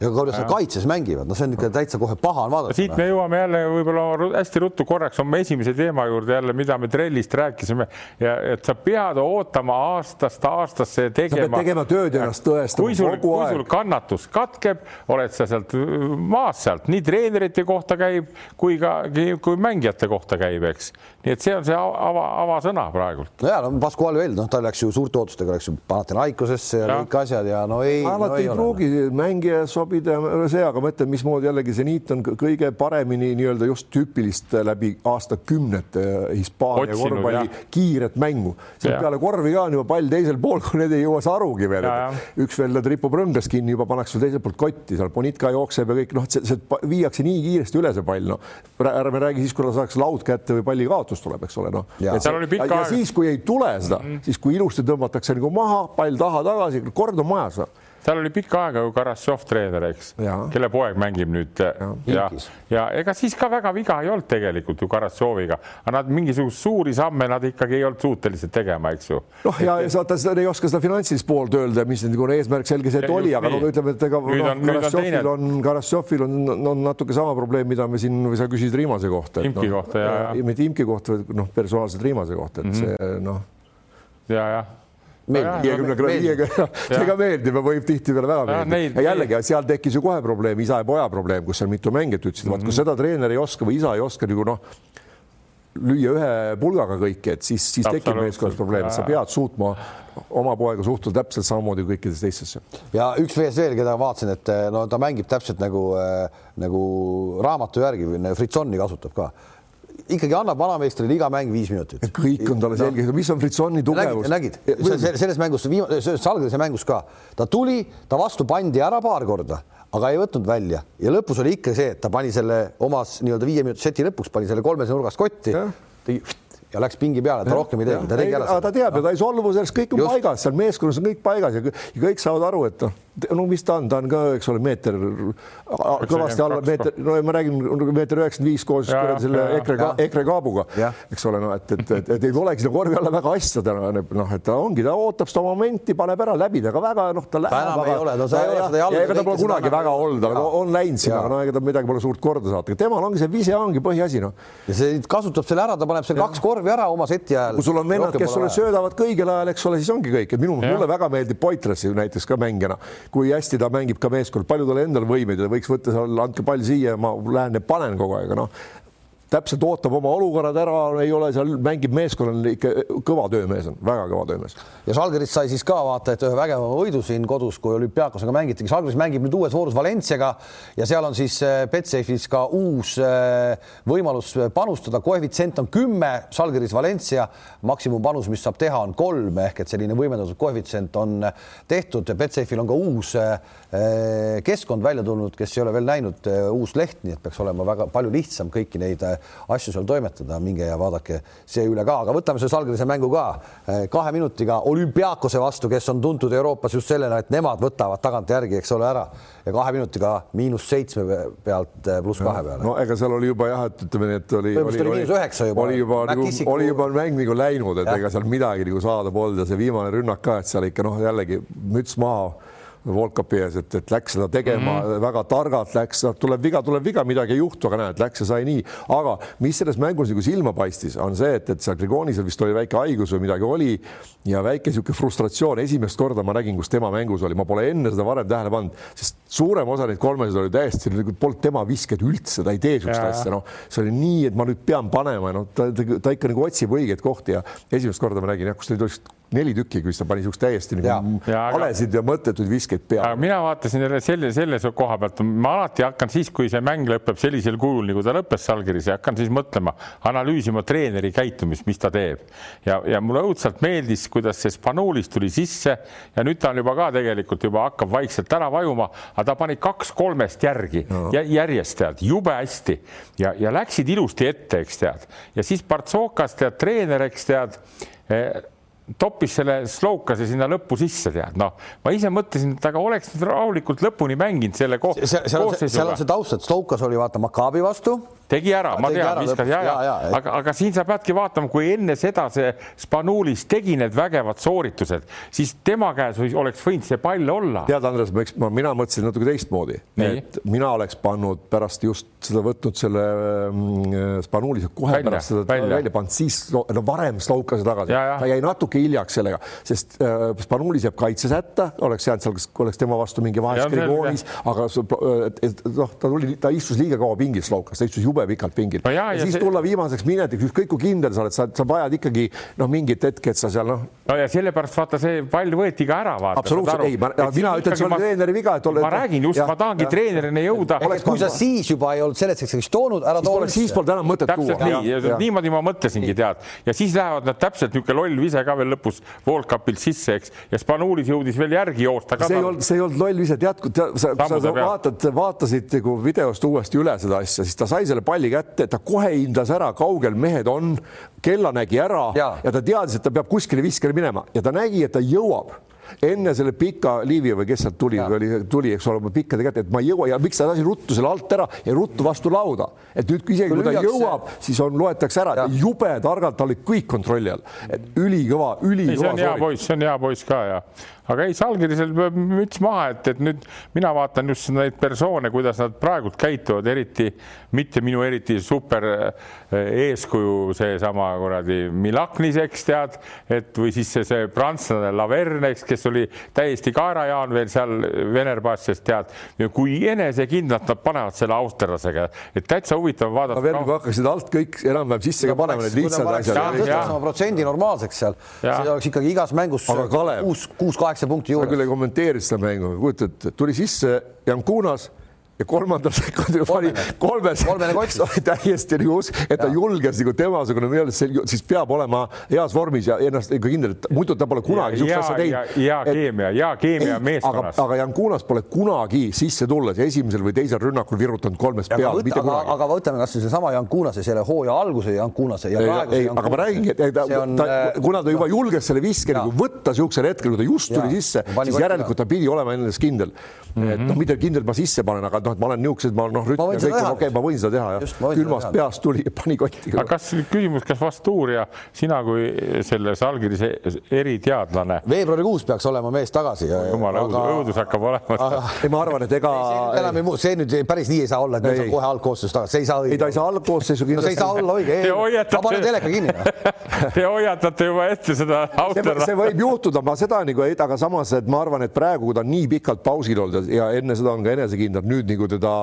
ja kuidas nad kaitses mängivad, no see on ikka täitsa kohe paha on vaadata. siit me jõuame jälle võib-olla hästi ruttu korraks oma esimese teema juurde jälle, mida me trellist rääkisime ja et sa pead ootama aastast aastasse tegema. sa pead tegema tööd ja ennast tõestama kui sul, kogu aeg. kui sul kannatus katkeb, oled sa sealt maast sealt, nii treenerite kohta käib kui ka, kui mängijate kohta käib, eks. nii et see on see ava, avasõna praegult. no ja no Pascual veel, noh, ta läks ju suurte ootustega, läks ju Panathinaikosesse ja, ja kõik asjad ja no ei. alati no, ei, ei pruugi mängija sobida sobida see, aga ma ütlen, mismoodi jällegi seniit on kõige paremini nii-öelda just tüüpilist läbi aastakümnete Hispaania korvpalli kiiret mängu. sealt peale korvi ka on juba pall teisel pool, kui need ei jõua sa arugi veel. üks veel ripub rõngas kinni, juba pannakse sul teiselt poolt kotti, seal Bonitka jookseb ja kõik noh, see, see viiakse nii kiiresti üle see pall, noh. ärme räägi siis, kui ta saaks laud kätte või palli kaotus tuleb, eks ole, noh. ja, ja, ja siis, kui ei tule seda mm, -hmm. siis kui ilusti tõmmatakse nagu maha, pall taha tagasi, kord on majas noh seal oli pikka aega ju Karassov treener, eks, kelle poeg mängib nüüd ja, ja, ja ega siis ka väga viga ei olnud tegelikult ju Karassoviga, aga nad mingisuguseid suuri samme nad ikkagi ei olnud suutelised tegema, eks ju. noh, ja vaata, ei oska seda finantsilist poolt öelda, mis nagu eesmärk selge see, et oli, aga no ütleme, et ega no, Karassovil on, Karassovil on, on natuke sama probleem, mida me siin või sa küsisid Riimase kohta. Imki no, kohta ja, ja. mitte Imki kohta, vaid noh, personaalselt Riimase kohta, et mm -hmm. see noh. ja, jah viiekümne kraadi, viiekümne, ka meeldib ja võib tihtipeale väga meeldida. ja jällegi, seal tekkis ju kohe probleem, isa ja poja probleem, kus seal mitu mängijat ütlesid mm, -hmm. vaat kui mhm. seda treener ei oska või isa ei oska nagu noh, lüüa ühe pulgaga kõike, et siis, siis tekib meeskonnas probleem, et sa pead suutma oma poega suhtuda täpselt samamoodi kõikidesse teistesse. ja üks mees veel, keda vaatasin, et no ta mängib täpselt nagu äh,, nagu raamatu järgi või Fritsoni kasutab ka ikkagi annab vanameistrile iga mäng viis minutit. kõik on talle selge mis on Fritsoni tugevus. nägid, nägid? selles mängus, Salgrise mängus ka, ta tuli, ta vastu pandi ära paar korda, aga ei võtnud välja ja lõpus oli ikka see, et ta pani selle omas nii-öelda viie minuti seti lõpuks pani selle kolmese nurgast kotti, tegi ja läks pingi peale, ta rohkem ei teinud, ta tegi ära. ta teab ja ta ei solvu sellest, kõik on Just. paigas, seal meeskonnas on kõik paigas ja kõik saavad aru, et noh no mis ta on, ta on ka, eks ole, meeter, kõvasti alla meeter, no ma räägin meeter üheksakümmend viis koos ja, selle ja, EKRE, EKRE kaabuga, eks ole, no et, et, et, et ei tulegi sinna korvi alla väga asja täna, noh, et ta ongi, ta ootab seda momenti, paneb ära läbi, aga väga noh, ta läheb. enam väga, ei ole, no sa ei ole seda jalga. ega ta pole kunagi väga olnud, aga on läinud sinna, no ega ta midagi pole suurt korda saata, temal ongi see vise ongi põhiasi, noh. ja see kasutab selle ära, ta paneb seal kaks korvi ära oma seti ajal. kui sul on vennad, kes sulle söödavad kõigel ajal, eks ole, siis ongi kõik, et minu, mulle väga meeldib Poitras näiteks ka mängijana, kui hästi ta mängib ka meeskond, palju tal endal võimeid ja võiks võtta seal, andke pall siia, ma lähen ja panen kogu aeg, noh täpselt ootab oma olukorrad ära, ei ole seal, mängib meeskonnal ikka kõva töömees on, väga kõva töömees. ja Žalgiris sai siis ka vaata, et ühe vägeva võidu siin kodus, kui olümpiaakosega mängitigi. Žalgiris mängib nüüd uues voorus Valenciaga ja seal on siis äh, Betsafe'is ka uus äh, võimalus panustada, koefitsient on kümme, Žalgiris Valencia, maksimumpanus, mis saab teha, on kolm ehk et selline võimendatud koefitsient on tehtud. Betsafe'il on ka uus äh, keskkond välja tulnud, kes ei ole veel näinud, uus leht, nii et peaks olema väga palju lihtsam kõiki neid asju seal toimetada, minge ja vaadake see üle ka, aga võtame selle Salgrise mängu ka. Eh, kahe minutiga olümpiaakose vastu, kes on tuntud Euroopas just sellena, et nemad võtavad tagantjärgi, eks ole, ära. Ja kahe minutiga miinus seitsme pealt eh, pluss kahe peale. no ega seal oli juba jah, et ütleme nii, et oli, oli, oli, juba, oli juba nagu, oli juba mäng nagu läinud, et ja. ega seal midagi nagu saada polnud ja see viimane rünnak ka, et seal ikka noh, jällegi müts maha Volkapi ees, et, et läks seda tegema mm -hmm. väga targalt, läks, tuleb viga, tuleb viga, midagi ei juhtu, aga näed, läks ja sai nii. aga mis selles mängus nagu silma paistis, on see, et, et seal Grigonisel vist oli väike haigus või midagi oli ja väike niisugune frustratsioon, esimest korda ma nägin, kus tema mängus oli, ma pole enne seda varem tähele pannud, sest suurem osa neid kolmesid oli täiesti, nagu polnud tema visked üldse, ta ei tee niisugust asja, noh, see oli nii, et ma nüüd pean panema ja noh, ta, ta, ta ikka nagu otsib õigeid kohti ja esimest korda ma nägin jah, kus ta oli neli tükki, kus ta pani siukest täiesti nagu valesid ja mõttetuid viskeid aga peale. mina vaatasin jälle selle, selle koha pealt, ma alati hakkan siis, kui see mäng lõpeb sellisel kujul, nagu ta lõppes Salgiris ja hakkan siis mõtlema, analüüsima treeneri käitumist, mis ta teeb. ja, ja mulle õudselt meeldis, kuidas see Spanulis tuli sisse ja nüüd ta on juba ka tegelikult juba hakkab vaikselt ära vajuma, aga ta pani kaks kolmest järgi no. ja järjest tead, jube hästi ja, ja läksid ilusti ette, eks tead, ja siis Partsokas tead, treener, eks tead eh, toppis selle Slowkase sinna lõppu sisse, tead, noh, ma ise mõtlesin, et aga oleks rahulikult lõpuni mänginud selle ko seal, on see- taust, et Stokas oli vaata Maccabi vastu tegi ära, ma tean, viskas ja, ja, ja, et- aga, aga siin sa peadki vaatama, kui enne seda see Spanulis tegi need vägevad sooritused, siis tema käes oleks võinud see pall olla. tead, Andres, ma, eks- ma, mina mõtlesin natuke teistmoodi, et mina oleks pannud pärast just seda võtnud selle mm, Spanulise kohe Välja, pärast seda välja. välja pannud, siis no varem Slaukase tagasi, Ja, ja. ta jäi natuke hiljaks sellega, sest äh, Spanulis jääb kaitses hätta, oleks jäänud seal, oleks tema vastu mingi koonis, aga see- noh, ta tuli, ta istus liiga kaua pingil, Slaukas, ta istus jube pikalt pingil. No ja, ja, ja siis see- tulla viimaseks minutiks, ükskõik kui kindel sa oled, sa, sa vajad ikkagi noh, mingit hetke, et sa seal noh, no ja sellepärast vaata, see pall võeti ka ära. Absoluutselt, ei, ma- mina ütlen, see oli treeneri viga, et olla- ma räägin just, ma tahangi treenerina jõuda. oleks, kui sa siis juba ei olnud selleks hetkeks toonud, ära too siis, polnud enam mõtet täpselt tuua. nii, niimoodi ma mõtlesingi, tead, ja siis lähevad nad täpselt niisugune loll vise ka veel lõpus Volkapilt sisse, eks, ja Spanulis jõudis veel järgi joosta ka. see ei olnud, see ei olnud loll ise, tead, kui sa, sa, vaatad, vaatasid nagu videost uuesti üle seda asja, siis ta sai selle palli kätte, ta kohe hindas ära, kaugel mehed on, kella nägi ära ja. Ja ta teadis, et ta peab kuskile viskele minema. Ja ta nägi, et ta jõuab enne selle pika liivi või kes sealt tuli, oli, tuli, eks ole, pikkade kätte, et ma ei jõua ja miks ta lasi ruttu selle alt ära ja ruttu vastu lauda, et nüüd isegi kui ta jõuab, siis on, loetakse ära, jube targalt, ta oli kõik kontrolli all, et ülikõva, ei, see ülikõva on hea poiss, see on hea poiss ka ja, aga ei, Salgirisel peab müts maha, et, et nüüd mina vaatan just neid persoone, kuidas nad praegult käituvad, eriti mitte minu eriti super eh, eeskuju, seesama kuradi Milaknis, eks tead, et või siis see, see prantslane Laverne, eks, kes oli täiesti kaerajaan veel seal Venerbassias, tead, kui enesekindlalt nad panevad selle austerlasega, et täitsa huvitav vaadata kui hakkasid alt kõik enam-vähem sisse ka panema, need lihtsad asjad. protsendi normaalseks seal, siis oleks ikkagi igas mängus kuus, kuus-kaheksa punkti sa küll juures. ei kommenteeri seda mängu, kujutad ette, tuli sisse Jankunas ja kolmandal sekundil pani kolmes, oli täiesti nagu usk, et ta Ja. julges nagu temasugune see siis peab olema heas vormis ja ennast ikka kindel, et muidu ta pole kunagi niisugust asja ja, teinud. ja keemia, ja keemia aga, meeskonnas. aga Jankunas pole kunagi sisse tulles esimesel või teisel rünnakul virutanud kolmest aga, peale, mitte aga, kunagi. aga võtame kasvõi seesama Jankunase, selle hooaja alguse Jankunase ja praeguse ei, aga ma räägingi, et ta, on, ta, äh, kuna ta juba julges selle viske nagu võtta niisugusel hetkel, kui ta just tuli sisse, siis järelikult ta pidi olema endas kindel mm. -hmm. et noh, mitte kindel, ma sisse panen, aga noh, et ma olen niisugused, ma noh, rütm ja kõik on teha. okei okay,, ma võin seda teha seda külmast teha. peast tuli ja pani kotti aga. kas küsimus, kas Vastuuria, sina kui selle Salgirise eriteadlane, veebruarikuus peaks olema mees tagasi. jumala õudus, õudus hakkab olema. ei, ma arvan, et ega enam ei muu, see nüüd päris nii ei saa olla, et mees Ei, on ei. kohe algkoosseisus tagasi, see ei saa õige. ei, ta ei saa algkoosseisu no see ei saa kindlasti. olla õige Te, hoiatate- ma panen teleka kinni. Te hoiatate juba ette seda autorahva see võib juhtuda, ma seda nagu ei, aga samas, et ma arvan, et praegu, kui ta on nii pikalt pausil olnud ja enne seda on ka enesekindel, nüüd nagu teda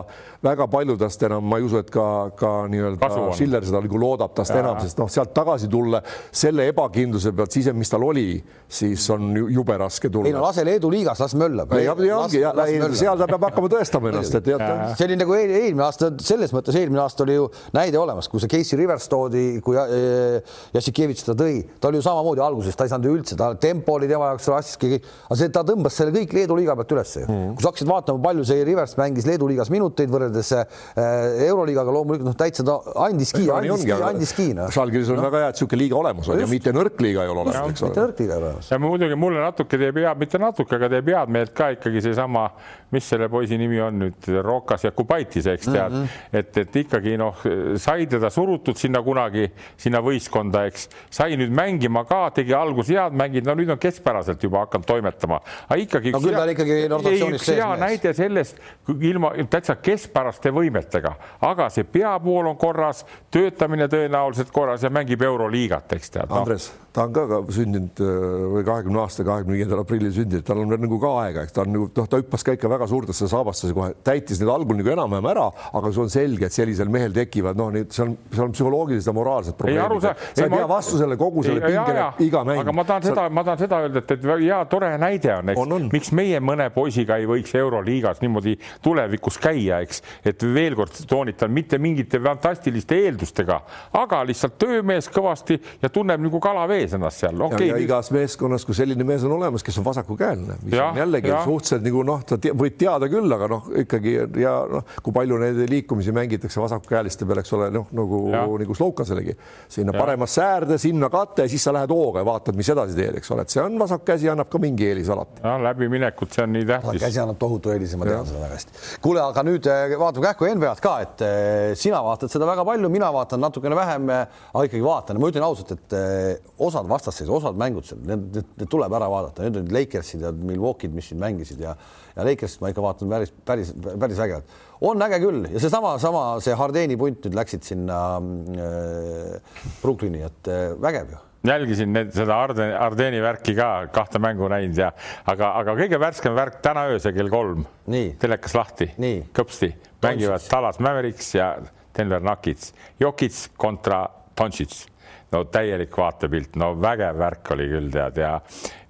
väga palju tast enam, ma ei usu, et ka, ka nii-öelda on. Schiller seda nagu loodab tast Jaa. enam, sest noh, sealt tagasi tulla selle ebakindluse pealt, siis, mis tal oli, siis on ju- jube raske ei no tulla. lase Leedu liigas, las möllab. ja, ja ja seal ta peab hakkama tõestama ennast, et tead, see oli nagu eel- eelmine aasta, selles mõttes eelmine aasta oli ju näide olemas, kui see Casey Rivers toodi, kui äh, Jassikevitš ta tõi, ta oli ju samamoodi alguses, ta ei saanud ju üldse, ta tempo oli tema jaoks raske, aga see, ta tõmbas selle kõik Leedu liiga pealt üles ju mm.. kui sa hakkasid vaatama, palju see Rivers mängis Leedu liigas minuteid võrreldes äh, Euroliigaga loomulikult noh, täitsa ta andiski, andiski, andiski noh. Žalgiris on väga hea, et niisugune liiga olemas on ja mitte nõrk liiga ei ole olemas, eks mitte ole. nõrk liiga ei ole olemas. ja muidugi mulle natuke teeb head, mitte natuke, aga teeb head meelt ka ikkagi seesama, mis selle poisi nimi on nüüd, Rokas Jakubaitis, eks tead mm, -hmm. et, et ikkagi noh, sai teda surutud sinna kunagi sinna võistkonda, eks sai nüüd mängima ka, tegi alguses head mängid, no nüüd on keskpäraselt juba hakanud toimetama, aga ikkagi. No küll ta oli ikkagi rotatsioonis sees hea mees. näide sellest kui ilma täitsa keskpäraste võimetega, aga see peapool on korras, töötamine tõenäoliselt korras ja mängib Euroliigat, eks tead no.. Andres, ta on ka, sündinud või kahekümne aasta, kahekümne viiendal aprillil sündinud, tal on veel nagu ka aega, eks ta on nagu noh, ta hüppas ka ikka väga suurtesse saabastesse kohe, täitis need algul nagu enam-vähem ära, aga see on selge, et sellisel mehel tekivad noh, need seal, seal on psühholoogilised ja moraalsed probleemid. sa ei pea vastu selle kogu selle pingele iga mäng. aga ma tahan seda, ma tahan seda öelda, et, et hea tore näide on, eks, miks meie mõne poisiga ei võiks Euroliigas niimoodi tulevikus käia, eks, et veel kord toonitan, mitte mingite fantastiliste eeldustega, aga lihtsalt töömees kõvasti ja tunneb nagu kala vees ennast seal okay,. ja igas meeskonnas, kui selline mees on olemas, kes on vasakukäeline, mis ja, on jällegi ja. suhteliselt nagu noh, ta te, võid teada küll, aga noh, ikkagi ja noh, kui palju neid liikumisi mängitakse vasakukäeliste peal, eks ole, noh nagu nagu Slokaselegi sinna ja. paremasse äärde, sinna katte ja siis sa lähed hooga ja vaatad, mis edasi teed, eks ole, et see on vasak käsi annab ka mingi eelis alati. läbiminekut, see on nii tähtis. käsi annab tohutu eelise, ma tean seda väga hästi. kuule, aga nüüd eh, vaatame kähku NBA-d ka, et eh, sina vaatad seda väga palju, mina vaatan natukene vähem, eh, aga ikkagi vaatan ja ma ütlen ausalt, et osad vastasseis, osad mängud need, need, need tuleb ära vaadata, need olid Lakersid ja Milwaukee'd, mis siin mängisid ja ja Lakersit ma ikka vaatan päris, päris, päris vägevalt. on äge küll. Ja seesama, sama see Hardeni punt nüüd läksid sinna äh, Brooklyni, et äh, vägev ju. Jälgisin need, seda Arden, Ardeni värki ka, kahte mängu näinud ja aga, aga kõige värskem värk täna öösel kell kolm. telekas lahti, kõpsti, mängivad Tallas Mavericks ja Denver Nuggets, Jokic kontra Doncic no täielik vaatepilt, no vägev värk oli küll tead ja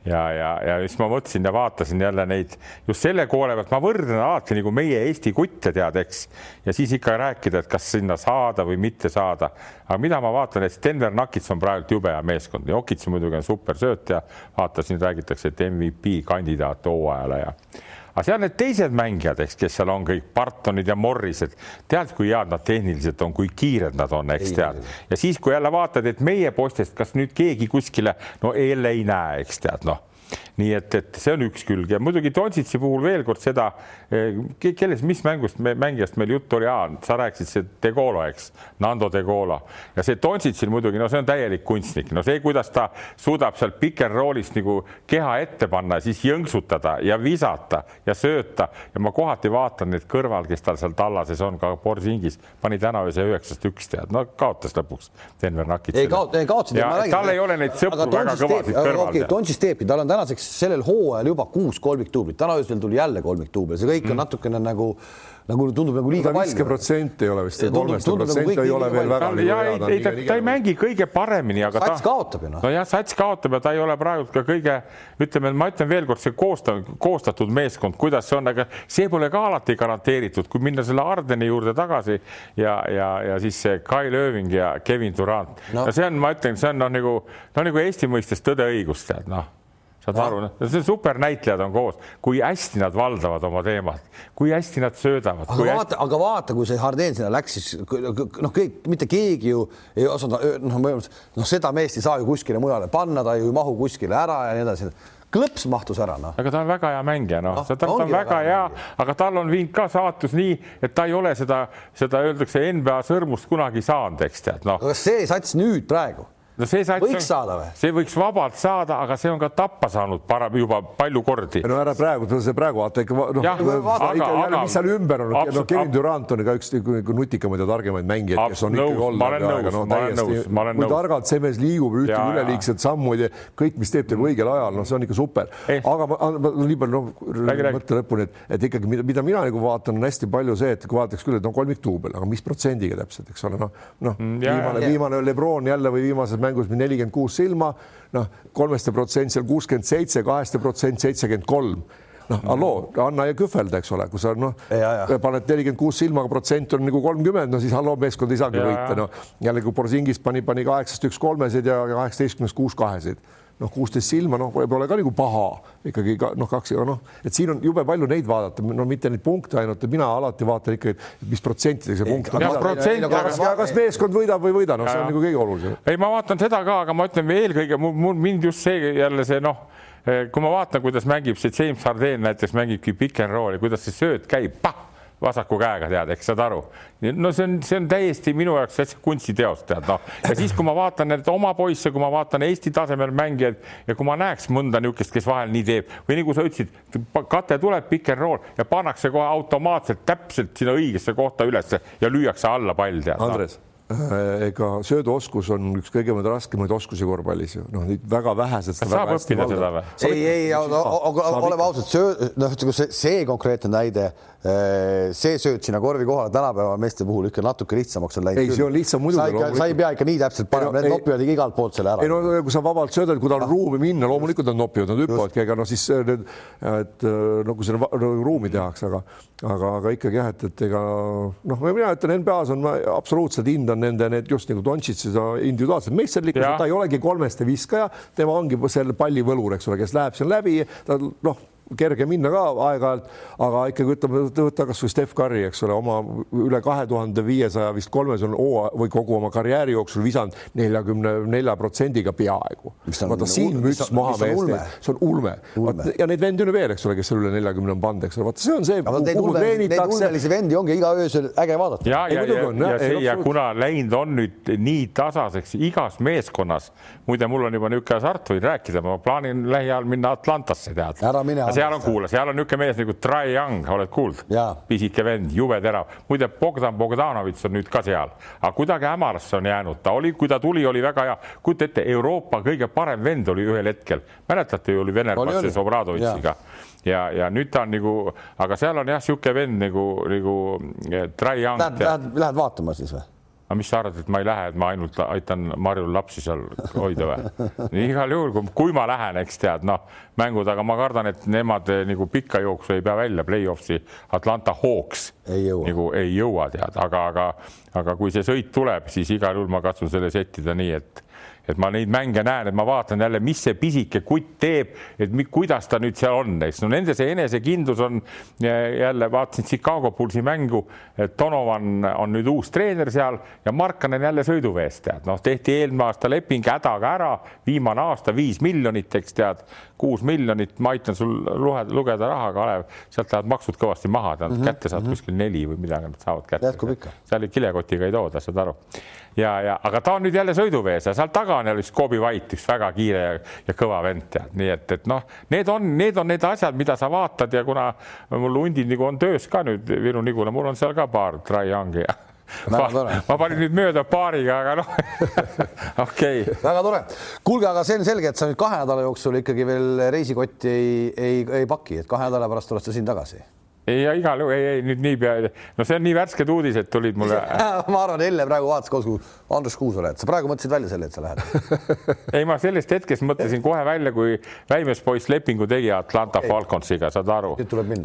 ja, ja, ja siis ma mõtlesin ja vaatasin jälle neid just selle koole pealt, ma võrdlen alati nagu meie Eesti kutte tead, eks, ja siis ikka rääkida, et kas sinna saada või mitte saada. aga mida ma vaatan, et Denver Nuggets on praegu jube hea meeskond, Jokits muidugi on super söötja, vaatasin, räägitakse, et MVP kandidaat hooajale ja aga seal need teised mängijad, eks, kes seal on kõik Bartonid ja Morrised, tead, kui head nad tehniliselt on, kui kiired nad on, eks tead. ja siis, kui jälle vaatad, et meie postist, kas nüüd keegi kuskile no jälle ei näe, eks tead, noh nii et, et see on üks külg. Ja muidugi Donsitsi puhul veel kord seda, eh, kelles, mis mängust, mängijast meil juttu oli, sa rääkisid see De Golo, eks, Nando De Golo ja see Donsitsil muidugi, no see on täielik kunstnik, no see, kuidas ta suudab seal pick and roll'ist nagu keha ette panna, siis jõnksutada ja visata ja sööta. Ja ma kohati vaatan neid kõrval, kes tal seal tallases on, ka Borsingis pani täna ööse üheksast üks tead, no kaotas lõpuks Denver Nuggetsile. ei kaot-, ei kaotasid. tal ei ole neid sõpru väga kõvasid kõrval. Donsis teebki, tal on tänaseks sellel hooajal juba kuus kolmikduublit, täna öösel tuli jälle kolmikduubel, see kõik on mm. natukene nagu nagu tundub nagu liiga palju. viiskümmend protsenti ei ole vist, nagu protsenti ei ole veel väga. ja ei, ei ta, ta ei mängi kõige paremini, aga sats ta. kaotab ju noh. nojah, sats kaotab ja ta ei ole praegu ka kõige, ütleme, ma ütlen veelkord, see koosta-, koostatud meeskond, kuidas see on, aga see pole ka alati garanteeritud, kui minna selle Ardeni juurde tagasi ja, ja, ja siis see Kyle Irving ja Kevin Durant no. ja see on, ma ütlen, see on noh, nagu no nagu Eesti mõistes tõde-õigus tead noh saad aru, noh, see supernäitlejad on koos, kui hästi nad valdavad oma teemat, kui hästi nad söödavad. aga vaata hästi..., aga vaata, kui see Harden sinna läks, siis noh, kõik, mitte keegi ju ei osanud, noh, noh, seda meest ei saa ju kuskile mujale panna, ta ju ei mahu kuskile ära ja nii edasi klõps mahtus ära, noh. aga ta on väga hea mängija, noh no,, ta, ta on väga hea, aga tal on viinud ka saatus nii, et ta ei ole seda, seda öeldakse NBA sõrmust kunagi saanud, eks tead, noh. aga see sats nüüd praegu no see sats võiks saada või? see võiks vabalt saada, aga see on ka tappa saanud para, juba palju kordi. no ära praegu, see praegu vaata ikka noh, mis seal ümber on, no Kevin Durant on ka üks nagu nutikamaid ja targemaid mängijaid, kes on ikkagi olnud aega aega, no täiesti, kui targalt see mees liigub, ühtegi üleliigset sammu ja kõik, mis teeb, teeb õigel ajal, noh, see on ikka super. Eh.. aga ma, ma nii palju noh, mõtte lõpuni, et, et ikkagi, mida, mida mina nagu vaatan, on hästi palju see, et kui vaataks küll, et on kolmikduubel, aga mis protsendiga täpselt, eks ole, noh, noh, mm, viimane, viimane Lebron jälle või viimased mängus nelikümmend kuus silma, noh, kolmeste protsent seal kuuskümmend seitse, kaheste protsent seitsekümmend kolm. Noh, halloo, anna ja kühvelda, eks ole, kui sa noh, paned nelikümmend kuus silma, aga protsent on nagu kolmkümmend, no siis halloo, meeskond ei saagi võita, noh. Jälle kui Borsingis pani, pani kaheksast üks kolmesid ja kaheksateistkümnest kuus kahesid noh, kuusteist silma, noh, võib-olla ka nagu paha ikkagi ka noh, kaks ja noh, et siin on jube palju neid vaadata, no mitte neid punkte ainult, mina alati vaatan ikkagi, mis protsentidega see punkt on. kas, kas meeskond võidab või ei võida, noh, see on nagu kõige olulisem. ei, ma vaatan seda ka, aga ma ütlen eelkõige mul, mul mind just see jälle see noh, kui ma vaatan, kuidas mängib see James Harden näiteks mängibki pick and roll'i, kuidas see sööt käib, pah vasaku käega tead, eks saad aru. no see on, see on täiesti minu jaoks täitsa kunstiteos tead noh, ja siis, kui ma vaatan need oma poisse, kui ma vaatan Eesti tasemel mängijaid ja kui ma näeks mõnda niisugust, kes vahel nii teeb või nagu sa ütlesid, kate tuleb pick and roll ja pannakse kohe automaatselt täpselt sinna õigesse kohta ülesse ja lüüakse alla pall tead. Andres no ega sööduoskus on üks kõigepealt raskemaid oskusi korvpallis ju, noh, neid väga vähesed. kas saab õppida seda või? ei, ei, oleme ausad, söö, noh, see, see konkreetne näide, äh, see sööt sinna korvi kohale tänapäeva meeste puhul ikka natuke lihtsamaks on läinud. ei, see on lihtsam muidugi. sa ei pea ikka nii täpselt panema, need nopivad ikka igalt poolt selle ära. ei no kui sa vabalt söödad, kui tal on ruumi minna, loomulikult nad nopivad, nad hüppavadki, ega noh, siis need, et no kui sinna ruumi tehakse, aga, aga, aga ikkagi jah, et, et ega noh, mina ütlen, NBA-s on, ma absoluutselt hindan nende need just nagu Dontšit seda individuaalset meisterlikkust, ta ei olegi kolmeste viskaja, tema ongi selle pallivõlur, eks ole, kes läheb seal läbi, ta noh kerge minna ka aeg-ajalt, aga ikkagi ütleme, võtta kasvõi Steph Curry, eks ole, oma üle kahe tuhande viiesaja vist kolmes on hooaja või kogu oma karjääri jooksul visanud neljakümne nelja protsendiga peaaegu. vaata siin müts maha meest, see on ulme, ulme.. ja neid vendi on ju veel, eks ole, kes seal üle neljakümne on pannud, eks ole, vaata see on see. Neid ulmelisi vendi ongi iga öösel äge vaadata. ja, ja, ja, ja, ja, ja kuna läinud on nüüd nii tasaseks igas meeskonnas, muide, mul on juba niisugune hasart, võin rääkida, ma plaanin lähiajal minna Atlantasse, tead. ära mine seal on kuula, seal on niisugune mees nagu Trae Young, oled kuulnud? pisike vend, jube terav. muide, Bogdan Bogdanovitš on nüüd ka seal, aga kuidagi hämarasse on jäänud, ta oli, kui ta tuli, oli väga hea. kujuta ette, Euroopa kõige parem vend oli ühel hetkel, mäletate ju, oli Venerbatses Obradovitšiga ja, ja nüüd ta on nagu, aga seal on jah, niisugune vend nagu, nagu eh, Trae Young. Lähed, lähed, lähed vaatama siis või? Aga mis sa arvad, et ma ei lähe, et ma ainult aitan Marjul lapsi seal hoida või? igal juhul, kui ma lähen, eks tead, noh, mängud, aga ma kardan, et nemad eh, nagu pikka jooksu ei pea välja play-off'i. Atlanta Hawks nagu ei jõua tead, aga, aga, aga kui see sõit tuleb, siis igal juhul ma katsun selle settida nii, et et ma neid mänge näen, et ma vaatan jälle, mis see pisike kutt teeb, et mi, kuidas ta nüüd seal on, eks no nende see enesekindlus on jälle vaatasin Chicago Bullsi mängu, et Donovan on nüüd uus treener seal ja Markanen jälle sõiduvees, tead, noh, tehti eelmine aasta leping hädaga ära, viimane aasta viis miljonit, eks tead, kuus miljonit, ma aitan sul lugeda, raha, Kalev, sealt lähevad maksud kõvasti maha, tähendab mm -hmm. kätte saad mm -hmm. kuskil neli või midagi nad saavad kätte. jätkub ikka. seal kilekotiga ei tooda, saad aru. Ja, ja aga ta on nüüd jälle sõiduvees ja seal taga on jälle üks Kobe White, üks väga kiire ja, ja kõva vend tead, nii et, et noh, need on, need on need asjad, mida sa vaatad ja kuna mul hundid nagu on töös ka nüüd Viru-Nigula, mul on seal ka paar Dry Youngi ja ma, ma panin nüüd mööda paariga, aga noh okei. Okay.. väga tore. kuulge, aga see on selge, et sa nüüd kahe nädala jooksul ikkagi veel reisikotti ei, ei, ei paki, et kahe nädala pärast oled sa siin tagasi ja igal juhul ei, ei nüüd niipea, no see on nii värsked uudised tulid mulle. ma arvan, Elle praegu vaatas koos, Andrus Kuus oled, sa praegu mõtlesid välja selle, et sa lähed. Ei, ma sellest hetkest mõtlesin kohe välja, kui väimes poiss lepingu tegi Atlanta Falconsiga, saad aru.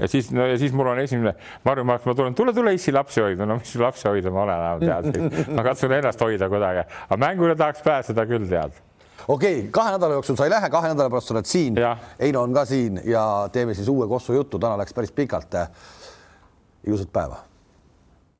ja siis, no ja siis mul on esimene, Marju Mark, ma tulen, tule, tule issi lapsi hoida, no mis lapsi hoida ma olen, tead, ma katsun ennast hoida kuidagi, aga mängule tahaks pääseda küll, tead okei okay,, kahe nädala jooksul sa ei lähe, kahe nädala pärast oled siin. Heino on ka siin ja teeme siis uue Kossu juttu, täna läks päris pikalt. ilusat päeva